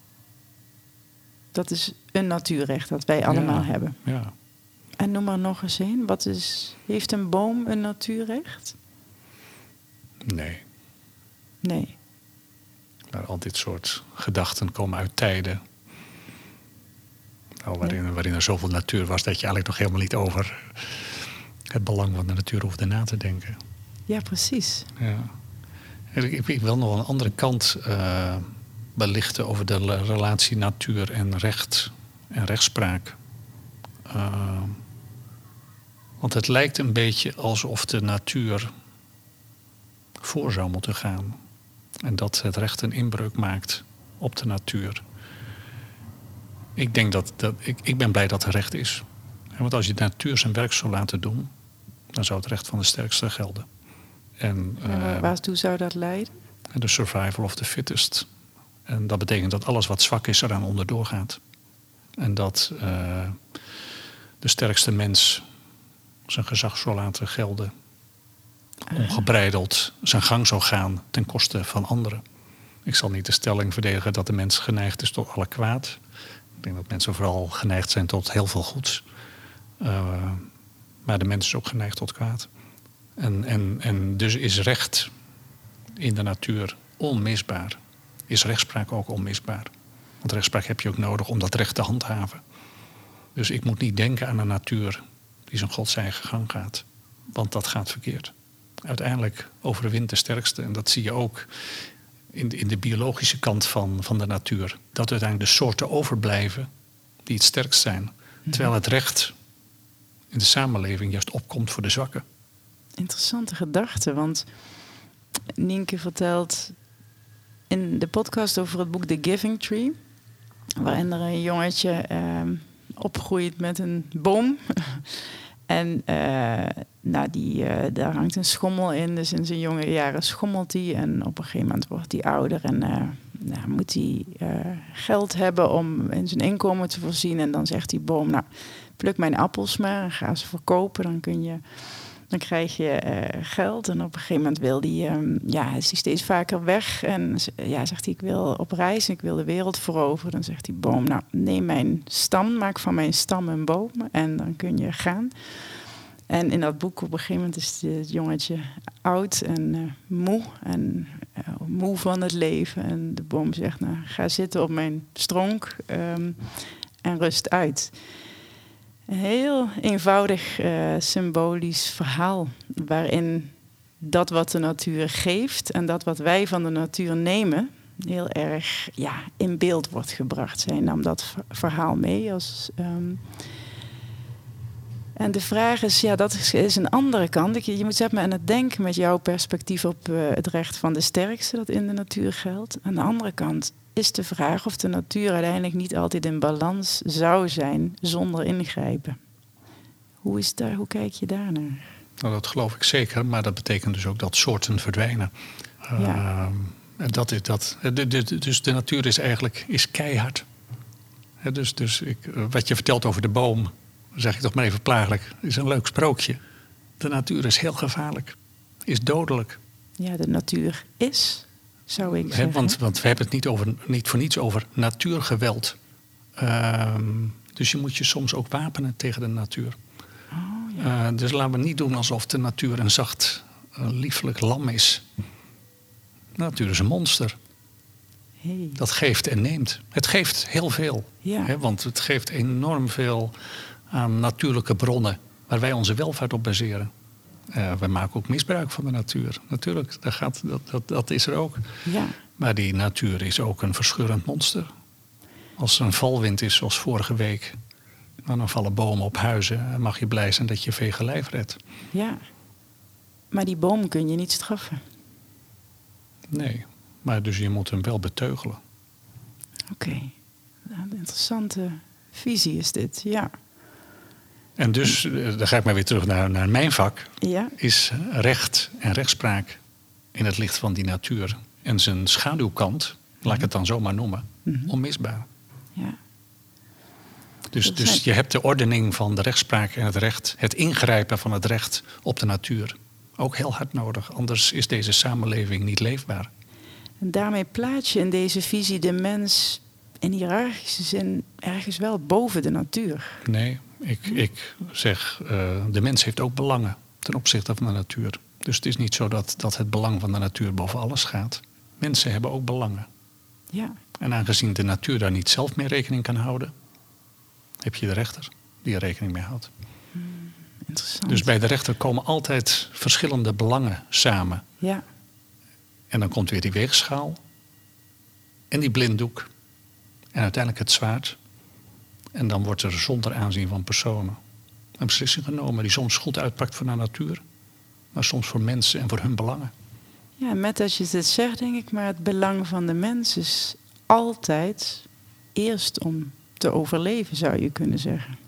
Dat is een natuurrecht dat wij allemaal hebben. Ja. En noem maar nog eens een. Wat is, heeft een boom een natuurrecht? Nee. Nee. Maar al dit soort gedachten komen uit tijden nou, waarin, waarin er zoveel natuur was dat je eigenlijk nog helemaal niet over het belang van de natuur hoefde na te denken. Ja, precies. Ja. Ik, ik wil nog een andere kant uh, belichten over de relatie natuur en recht en rechtspraak. Uh, want het lijkt een beetje alsof de natuur voor zou moeten gaan. En dat het recht een inbreuk maakt op de natuur. Ik denk dat, dat ik, ik ben blij dat er recht is. Want als je de natuur zijn werk zou laten doen, dan zou het recht van de sterkste gelden. En, uh, waartoe zou dat leiden? De survival of the fittest. En dat betekent dat alles wat zwak is eraan onderdoor gaat. En dat uh, de sterkste mens zijn gezag zal laten gelden. Ongebreideld zijn gang zou gaan ten koste van anderen. Ik zal niet de stelling verdedigen dat de mens geneigd is tot alle kwaad. Ik denk dat mensen vooral geneigd zijn tot heel veel goeds. Uh, maar de mens is ook geneigd tot kwaad. En, en, en dus is recht in de natuur onmisbaar. Is rechtspraak ook onmisbaar. Want rechtspraak heb je ook nodig om dat recht te handhaven. Dus ik moet niet denken aan een natuur die zijn gods eigen gang gaat. Want dat gaat verkeerd. Uiteindelijk overwint de sterkste. En dat zie je ook in de, in de biologische kant van, van de natuur. Dat uiteindelijk de soorten overblijven die het sterkst zijn. Terwijl het recht in de samenleving juist opkomt voor de zwakken. Interessante gedachte, want Nienke vertelt in de podcast over het boek The Giving Tree, waarin er een jongetje uh, opgroeit met een boom. <laughs> en uh, nou, die, uh, daar hangt een schommel in, dus in zijn jonge jaren schommelt hij. En op een gegeven moment wordt hij ouder en eh, nou, moet hij geld hebben om in zijn inkomen te voorzien. En dan zegt die boom, nou, pluk mijn appels maar en ga ze verkopen, dan kun je dan krijg je uh, geld. En op een gegeven moment wil hij, um, ja, is hij steeds vaker weg. En ja, zegt hij, ik wil op reis ik wil de wereld veroveren. Dan zegt die boom, nou, neem mijn stam, maak van mijn stam een boom. En dan kun je gaan. En in dat boek op een gegeven moment is het jongetje oud en uh, moe. En moe van het leven. En de boom zegt, nou, ga zitten op mijn stronk um, en rust uit. Heel eenvoudig uh, symbolisch verhaal waarin dat wat de natuur geeft en dat wat wij van de natuur nemen heel erg ja, in beeld wordt gebracht. Zij nam dat verhaal mee als. Um... en de vraag is, ja, dat is, is een andere kant. Je, je moet zet me aan het denken met jouw perspectief op uh, het recht van de sterkste dat in de natuur geldt. Aan de andere kant, is de vraag of de natuur uiteindelijk niet altijd in balans zou zijn zonder ingrijpen. Hoe, is daar, hoe kijk je daar naar? Nou, dat geloof ik zeker, maar dat betekent dus ook dat soorten verdwijnen. Ja. Uh, dat is dat. De, de, dus de natuur is eigenlijk is keihard. dus dus ik, wat je vertelt over de boom, zeg ik toch maar even plagelijk, is een leuk sprookje. De natuur is heel gevaarlijk, is dodelijk. Ja, de natuur is zou ik zeggen. want, want we hebben het niet, over, niet voor niets over natuurgeweld. Ehm, dus je moet je soms ook wapenen tegen de natuur. Oh, Eh, dus laten we niet doen alsof de natuur een zacht, eh, liefelijk lam is. De natuur is een monster. Hey. Dat geeft en neemt. Het geeft heel veel. Ja. Hè, want het geeft enorm veel aan natuurlijke bronnen waar wij onze welvaart op baseren. Eh, we maken ook misbruik van de natuur. Natuurlijk, dat, gaat, dat, dat, dat is er ook. Ja, Maar die natuur is ook een verscheurend monster. Als er een valwind is, zoals vorige week, nou, dan vallen bomen op huizen. En mag je blij zijn dat je vege lijf redt. ja. Maar die boom kun je niet straffen. Nee, maar dus je moet hem wel beteugelen. Oké. Nou, een interessante visie is dit, ja. En dus, eh, dan ga ik maar weer terug naar, naar mijn vak. Ja, Is recht en rechtspraak in het licht van die natuur en zijn schaduwkant, laat ik het dan zomaar noemen, Mhm. onmisbaar. ja. Dus, dus je hebt de ordening van de rechtspraak en het recht, het ingrijpen van het recht op de natuur. Ook heel hard nodig, anders is deze samenleving niet leefbaar. En daarmee plaats je in deze visie de mens in hiërarchische zin ergens wel boven de natuur. Nee, ik, ik zeg, eh, de mens heeft ook belangen ten opzichte van de natuur. Dus het is niet zo dat, dat het belang van de natuur boven alles gaat. Mensen hebben ook belangen. Ja, En aangezien de natuur daar niet zelf mee rekening kan houden, heb je de rechter die er rekening mee houdt. interessant. Dus bij de rechter komen altijd verschillende belangen samen. Ja, En dan komt weer die weegschaal en die blinddoek en uiteindelijk het zwaard. En dan wordt er zonder aanzien van personen een beslissing genomen die soms goed uitpakt voor de natuur, maar soms voor mensen en voor hun belangen. ja, met als je dit zegt, denk ik, maar het belang van de mens is altijd eerst om te overleven, zou je kunnen zeggen.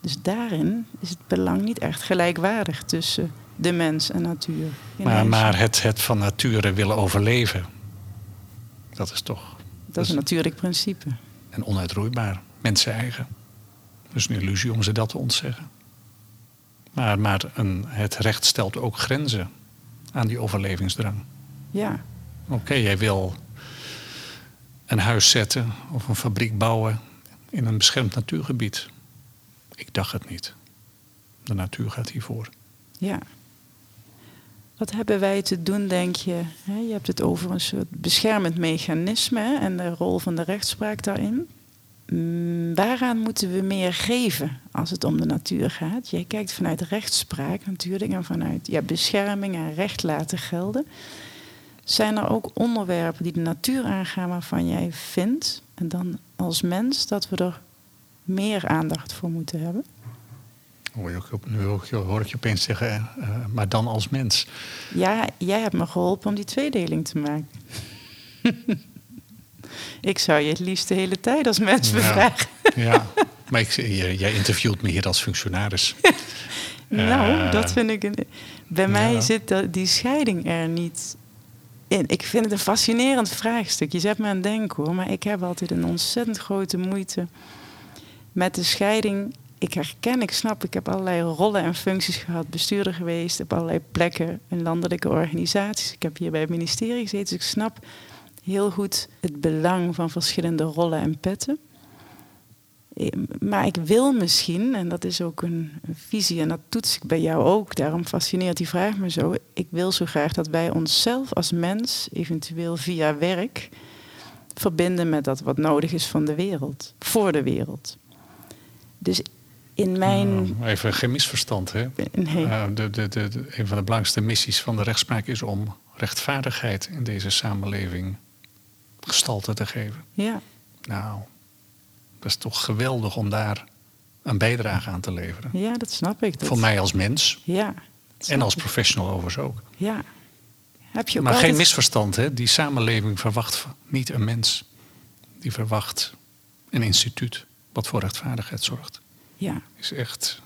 Dus daarin is het belang niet echt gelijkwaardig tussen de mens en natuur. Maar, maar het, het van nature willen overleven, dat is toch dat is een natuurlijk principe. en onuitroeibaar, mensen eigen. Dus een illusie om ze dat te ontzeggen. Maar, maar een, het recht stelt ook grenzen aan die overlevingsdrang. Ja, Oké, jij wil een huis zetten of een fabriek bouwen in een beschermd natuurgebied. Ik dacht het niet. De natuur gaat hiervoor. ja. Wat hebben wij te doen, denk je? Je hebt het over een soort beschermend mechanisme en de rol van de rechtspraak daarin. Mm, waaraan moeten we meer geven als het om de natuur gaat? Jij kijkt vanuit rechtspraak natuurlijk en vanuit ja, bescherming en recht laten gelden. Zijn er ook onderwerpen die de natuur aangaan waarvan jij vindt, en dan als mens, dat we er meer aandacht voor moeten hebben? Hoor je ook- Nu hoor ik je opeens zeggen, eh, maar dan als mens. Ja, jij hebt me geholpen om die tweedeling te maken. <laughs> ik zou je het liefst de hele tijd als mens bevragen. Ja, maar ik, jij interviewt me hier als functionaris. <laughs> nou, Eh, dat vind ik... Een, bij mij zit dat, die scheiding er niet in. Ik vind het een fascinerend vraagstuk. Je zet me aan het denken hoor. Maar ik heb altijd een ontzettend grote moeite met de scheiding. Ik herken, ik snap, ik heb allerlei rollen en functies gehad. Bestuurder geweest op allerlei plekken in landelijke organisaties. Ik heb hier bij het ministerie gezeten. Dus ik snap heel goed het belang van verschillende rollen en petten. Eh, Maar ik wil misschien, en dat is ook een, visie, en dat toets ik bij jou ook, daarom fascineert die vraag me zo. Ik wil zo graag dat wij onszelf als mens, eventueel via werk, verbinden met dat wat nodig is van de wereld, voor de wereld. Dus in mijn. eh, even geen misverstand, hè? Nee. Eh, de, de, de, de- een van de belangrijkste missies van de rechtspraak is om rechtvaardigheid in deze samenleving gestalte te geven. Ja, Nou, dat is toch geweldig om daar een bijdrage aan te leveren. ja, dat snap ik. Dat, Voor mij als mens Ja. en als professional overigens ook. Ja. Heb je ook Maar geen misverstand, hè? Die samenleving verwacht niet een mens. Die verwacht een instituut wat voor rechtvaardigheid zorgt. Ja, Is echt.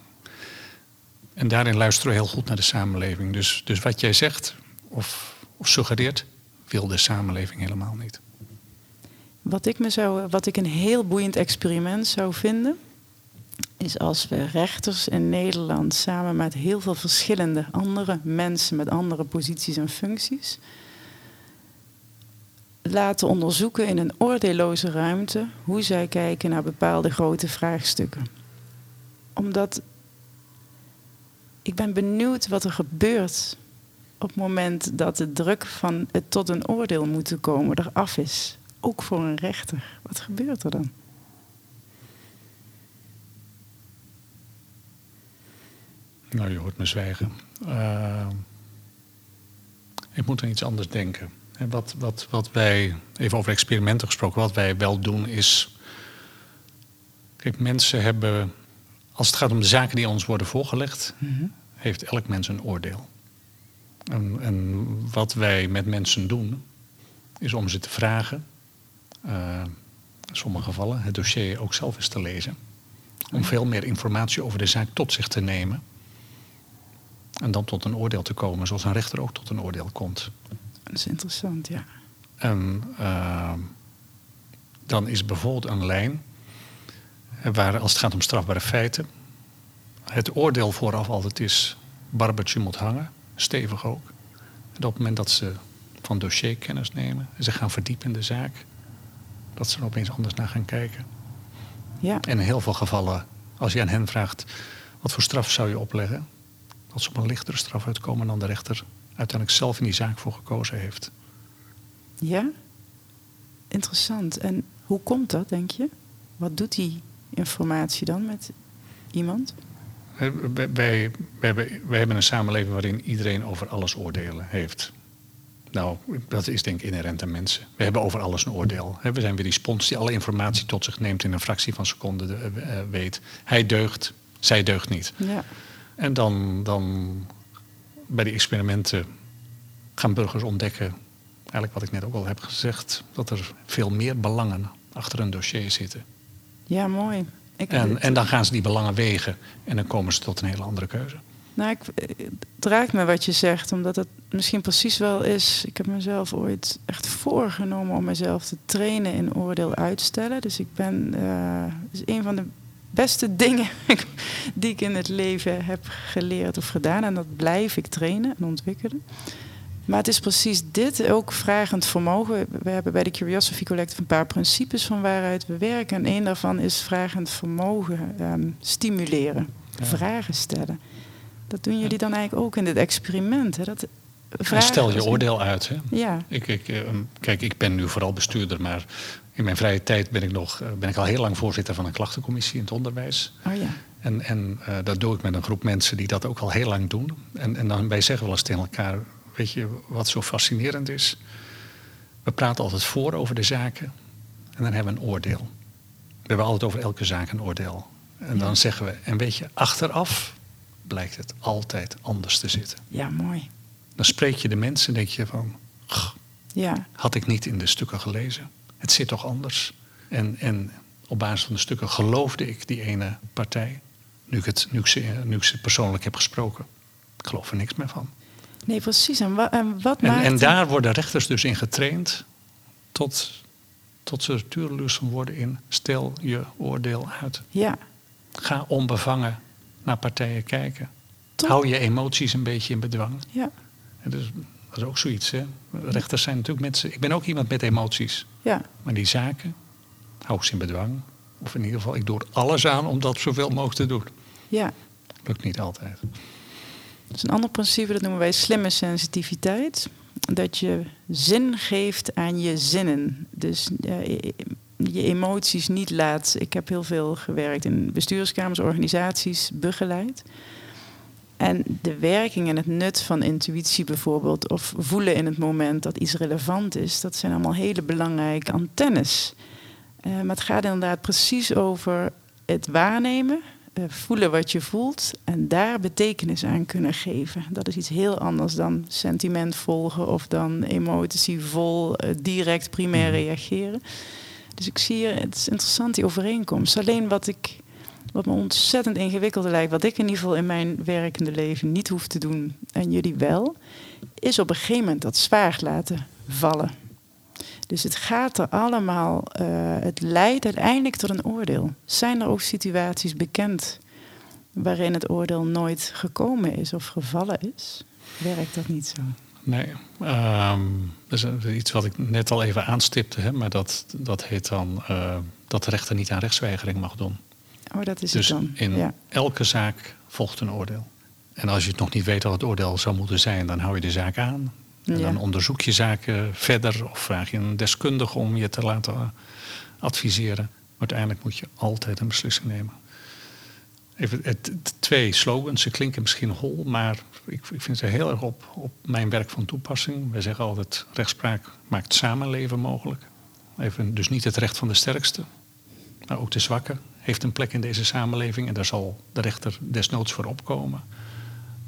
En daarin luisteren we heel goed naar de samenleving. Dus, dus wat jij zegt of, of suggereert, wil de samenleving helemaal niet. Wat ik, me zou, wat ik een heel boeiend experiment zou vinden, is als we rechters in Nederland samen met heel veel verschillende andere mensen met andere posities en functies laten onderzoeken in een oordeelloze ruimte hoe zij kijken naar bepaalde grote vraagstukken. Omdat ik ben benieuwd wat er gebeurt op het moment dat de druk van het tot een oordeel moeten komen eraf is. Ook voor een rechter. Wat gebeurt er dan? Nou, je hoort me zwijgen. Uh, ik moet aan iets anders denken. En wat, wat, wat wij, even over experimenten gesproken, wat wij wel doen is. Kijk, mensen hebben, als het gaat om de zaken die ons worden voorgelegd, Mhm. heeft elk mens een oordeel. En, en wat wij met mensen doen, is om ze te vragen, eh, in sommige gevallen het dossier ook zelf eens te lezen. Om veel meer informatie over de zaak tot zich te nemen. En dan tot een oordeel te komen, zoals een rechter ook tot een oordeel komt. Dat is interessant, ja. En eh, dan is bijvoorbeeld een lijn eh, waar, als het gaat om strafbare feiten, het oordeel vooraf altijd is: Barbertje moet hangen, stevig ook. En op het moment dat ze van dossier kennis nemen en ze gaan verdiepen in de zaak, dat ze er opeens anders naar gaan kijken. Ja, En in heel veel gevallen, als je aan hen vraagt: wat voor straf zou je opleggen? Dat ze op een lichtere straf uitkomen dan de rechter uiteindelijk zelf in die zaak voor gekozen heeft. ja. Interessant. En hoe komt dat, denk je? Wat doet die informatie dan met iemand? Wij, wij, wij hebben, wij hebben een samenleving waarin iedereen over alles oordelen heeft. Nou, dat is denk ik inherent aan mensen. We hebben over alles een oordeel. We zijn weer die spons die alle informatie tot zich neemt in een fractie van seconde eh, eh, weet. Hij deugt, zij deugt niet. Ja, En dan, dan bij die experimenten gaan burgers ontdekken, eigenlijk wat ik net ook al heb gezegd, dat er veel meer belangen achter een dossier zitten. ja mooi. Ik, En, en dan gaan ze die belangen wegen en dan komen ze tot een hele andere keuze. Nou, ik, het raakt me wat je zegt, omdat het misschien precies wel is. Ik heb mezelf ooit echt voorgenomen om mezelf te trainen in oordeel uitstellen. Dus ik ben. eh is een van de beste <laughs> dingen die ik in het leven heb geleerd of gedaan. En dat blijf ik trainen en ontwikkelen. Maar het is precies dit, ook vragend vermogen. We hebben bij de Curiosity Collective een paar principes van waaruit we werken. En één daarvan is vragend vermogen ehm, stimuleren, Ja. vragen stellen. Dat doen jullie dan eigenlijk ook in dit experiment. Hè? Dat vragen- stel je oordeel uit. Hè? Ja, Ik, ik, eh, kijk, ik ben nu vooral bestuurder, maar in mijn vrije tijd ben ik, nog, eh, ben ik al heel lang voorzitter van een klachtencommissie in het onderwijs. oh ja. En, en eh, dat doe ik met een groep mensen die dat ook al heel lang doen. En, en dan, wij zeggen wel eens tegen elkaar, weet je wat zo fascinerend is? We praten altijd voor over de zaken en dan hebben we een oordeel. We hebben altijd over elke zaak een oordeel. En Ja. dan zeggen we, en weet je, achteraf blijkt het altijd anders te zitten. ja, mooi. Dan spreek je de mensen en denk je van, "Gh, Ja, had ik niet in de stukken gelezen. Het zit toch anders. En, en op basis van de stukken geloofde ik die ene partij. Nu ik, het, nu, ik ze, nu ik ze persoonlijk heb gesproken. Ik geloof er niks meer van. nee, precies. En, wa- en wat En, maakt... en daar worden rechters dus in getraind. Tot, tot ze tuurloos worden in stel je oordeel uit. Ja, Ga onbevangen naar partijen kijken. Top. Hou je emoties een beetje in bedwang. ja, En dus, dat is ook zoiets. Hè? Rechters zijn natuurlijk mensen. Ik ben ook iemand met emoties. ja. Maar die zaken, hou ik ze in bedwang. Of in ieder geval, ik doe er alles aan om dat zoveel mogelijk te doen. ja. Lukt niet altijd. Dat is een ander principe, dat noemen wij slimme sensitiviteit. Dat je zin geeft aan je zinnen. Dus eh, je emoties niet laat. Ik heb heel veel gewerkt in bestuurskamers, organisaties, begeleid. En de werking en het nut van intuïtie bijvoorbeeld, of voelen in het moment dat iets relevant is, dat zijn allemaal hele belangrijke antennes. Eh, maar het gaat inderdaad precies over het waarnemen, eh, voelen wat je voelt en daar betekenis aan kunnen geven. Dat is iets heel anders dan sentiment volgen of dan emotievol eh, direct primair reageren. Dus ik zie het is interessant die overeenkomst. Alleen wat ik wat me ontzettend ingewikkeld lijkt, wat ik in ieder geval in mijn werkende leven niet hoef te doen en jullie wel, is op een gegeven moment dat zwaard laten vallen. Dus het gaat er allemaal, eh, het leidt uiteindelijk tot een oordeel. Zijn er ook situaties bekend waarin het oordeel nooit gekomen is of gevallen is? Werkt dat niet zo? Nee, ehm, dat is iets wat ik net al even aanstipte, hè, maar dat, dat heet dan uh, dat de rechter niet aan rechtsweigering mag doen. Oh, dat is dus het dan. in elke zaak volgt een oordeel. En als je het nog niet weet wat het oordeel zou moeten zijn, dan hou je de zaak aan. En dan onderzoek je zaken verder of vraag je een deskundige om je te laten adviseren. Maar uiteindelijk moet je altijd een beslissing nemen. Even, twee slogans, ze klinken misschien hol, maar ik, ik vind ze heel erg op, op mijn werk van toepassing. Wij zeggen altijd, rechtspraak maakt samenleven mogelijk. Even, dus niet het recht van de sterkste, maar ook de zwakke heeft een plek in deze samenleving en daar zal de rechter desnoods voor opkomen.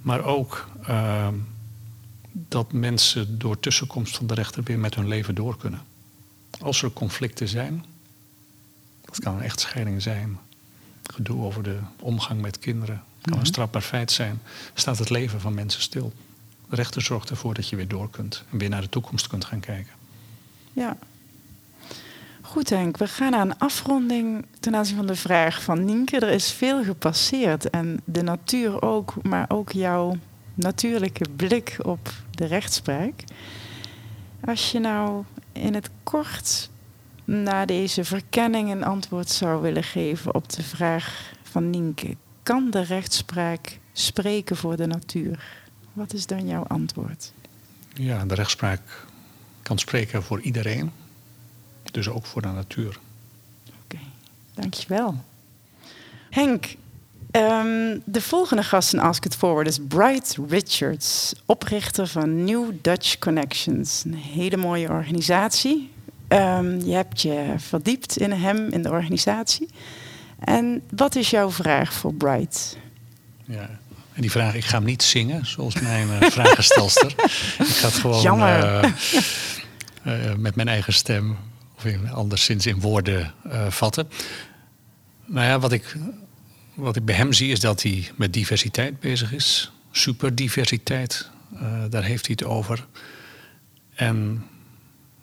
Maar ook uh, dat mensen door tussenkomst van de rechter weer met hun leven door kunnen. Als er conflicten zijn, dat kan een echtscheiding zijn, gedoe over de omgang met kinderen, kan een mhm. strafbaar feit zijn, staat het leven van mensen stil. De rechter zorgt ervoor dat je weer door kunt en weer naar de toekomst kunt gaan kijken. Ja. Goed Henk, we gaan naar een afronding ten aanzien van de vraag van Nienke. Er is veel gepasseerd en de natuur ook, maar ook jouw natuurlijke blik op de rechtspraak. Als je nou in het kort na deze verkenning een antwoord zou willen geven op de vraag van Nienke: kan de rechtspraak spreken voor de natuur? Wat is dan jouw antwoord? Ja, de rechtspraak kan spreken voor iedereen, dus ook voor de natuur. Oké, dankjewel. Henk, Um, de volgende gast in Ask It Forward is Bright Richards, oprichter van New Dutch Connections. Een hele mooie organisatie. Um, je hebt je verdiept in hem, in de organisatie. En wat is jouw vraag voor Bright? Ja, en die vraag, ik ga hem niet zingen, zoals mijn uh, vragenstelster. <laughs> ik ga het gewoon uh, uh, met mijn eigen stem, of in, anderszins in woorden vatten. Nou ja, wat ik wat ik bij hem zie is dat hij met diversiteit bezig is. Superdiversiteit, daar heeft hij het over. En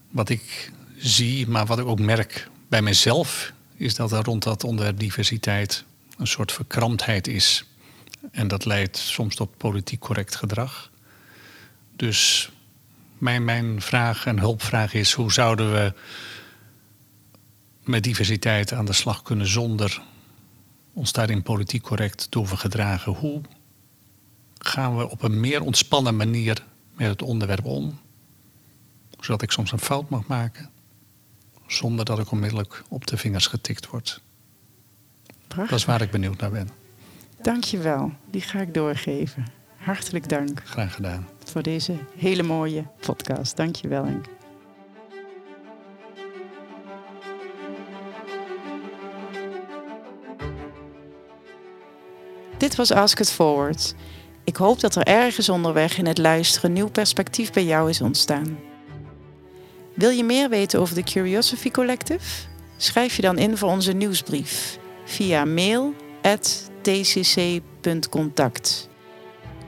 wat ik zie, maar wat ik ook merk bij mezelf, is dat er rond dat onderwerp diversiteit een soort verkramptheid is. En dat leidt soms tot politiek correct gedrag. Dus mijn, mijn vraag en hulpvraag is: hoe zouden we met diversiteit aan de slag kunnen zonder ons daarin politiek correct door gedragen. Hoe gaan we op een meer ontspannen manier met het onderwerp om? Zodat ik soms een fout mag maken, zonder dat ik onmiddellijk op de vingers getikt word. Prachtig. Dat is waar ik benieuwd naar ben. Dankjewel, die ga ik doorgeven. Hartelijk dank. Graag gedaan. Voor deze hele mooie podcast. Dankjewel Henk. Dit was Ask It Forward. Ik hoop dat er ergens onderweg in het luisteren nieuw perspectief bij jou is ontstaan. Wil je meer weten over de Curiosity Collective? Schrijf je dan in voor onze nieuwsbrief via mail tcc.contact.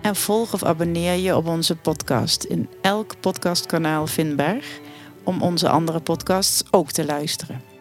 En volg of abonneer je op onze podcast in elk podcastkanaal vindbaar om onze andere podcasts ook te luisteren.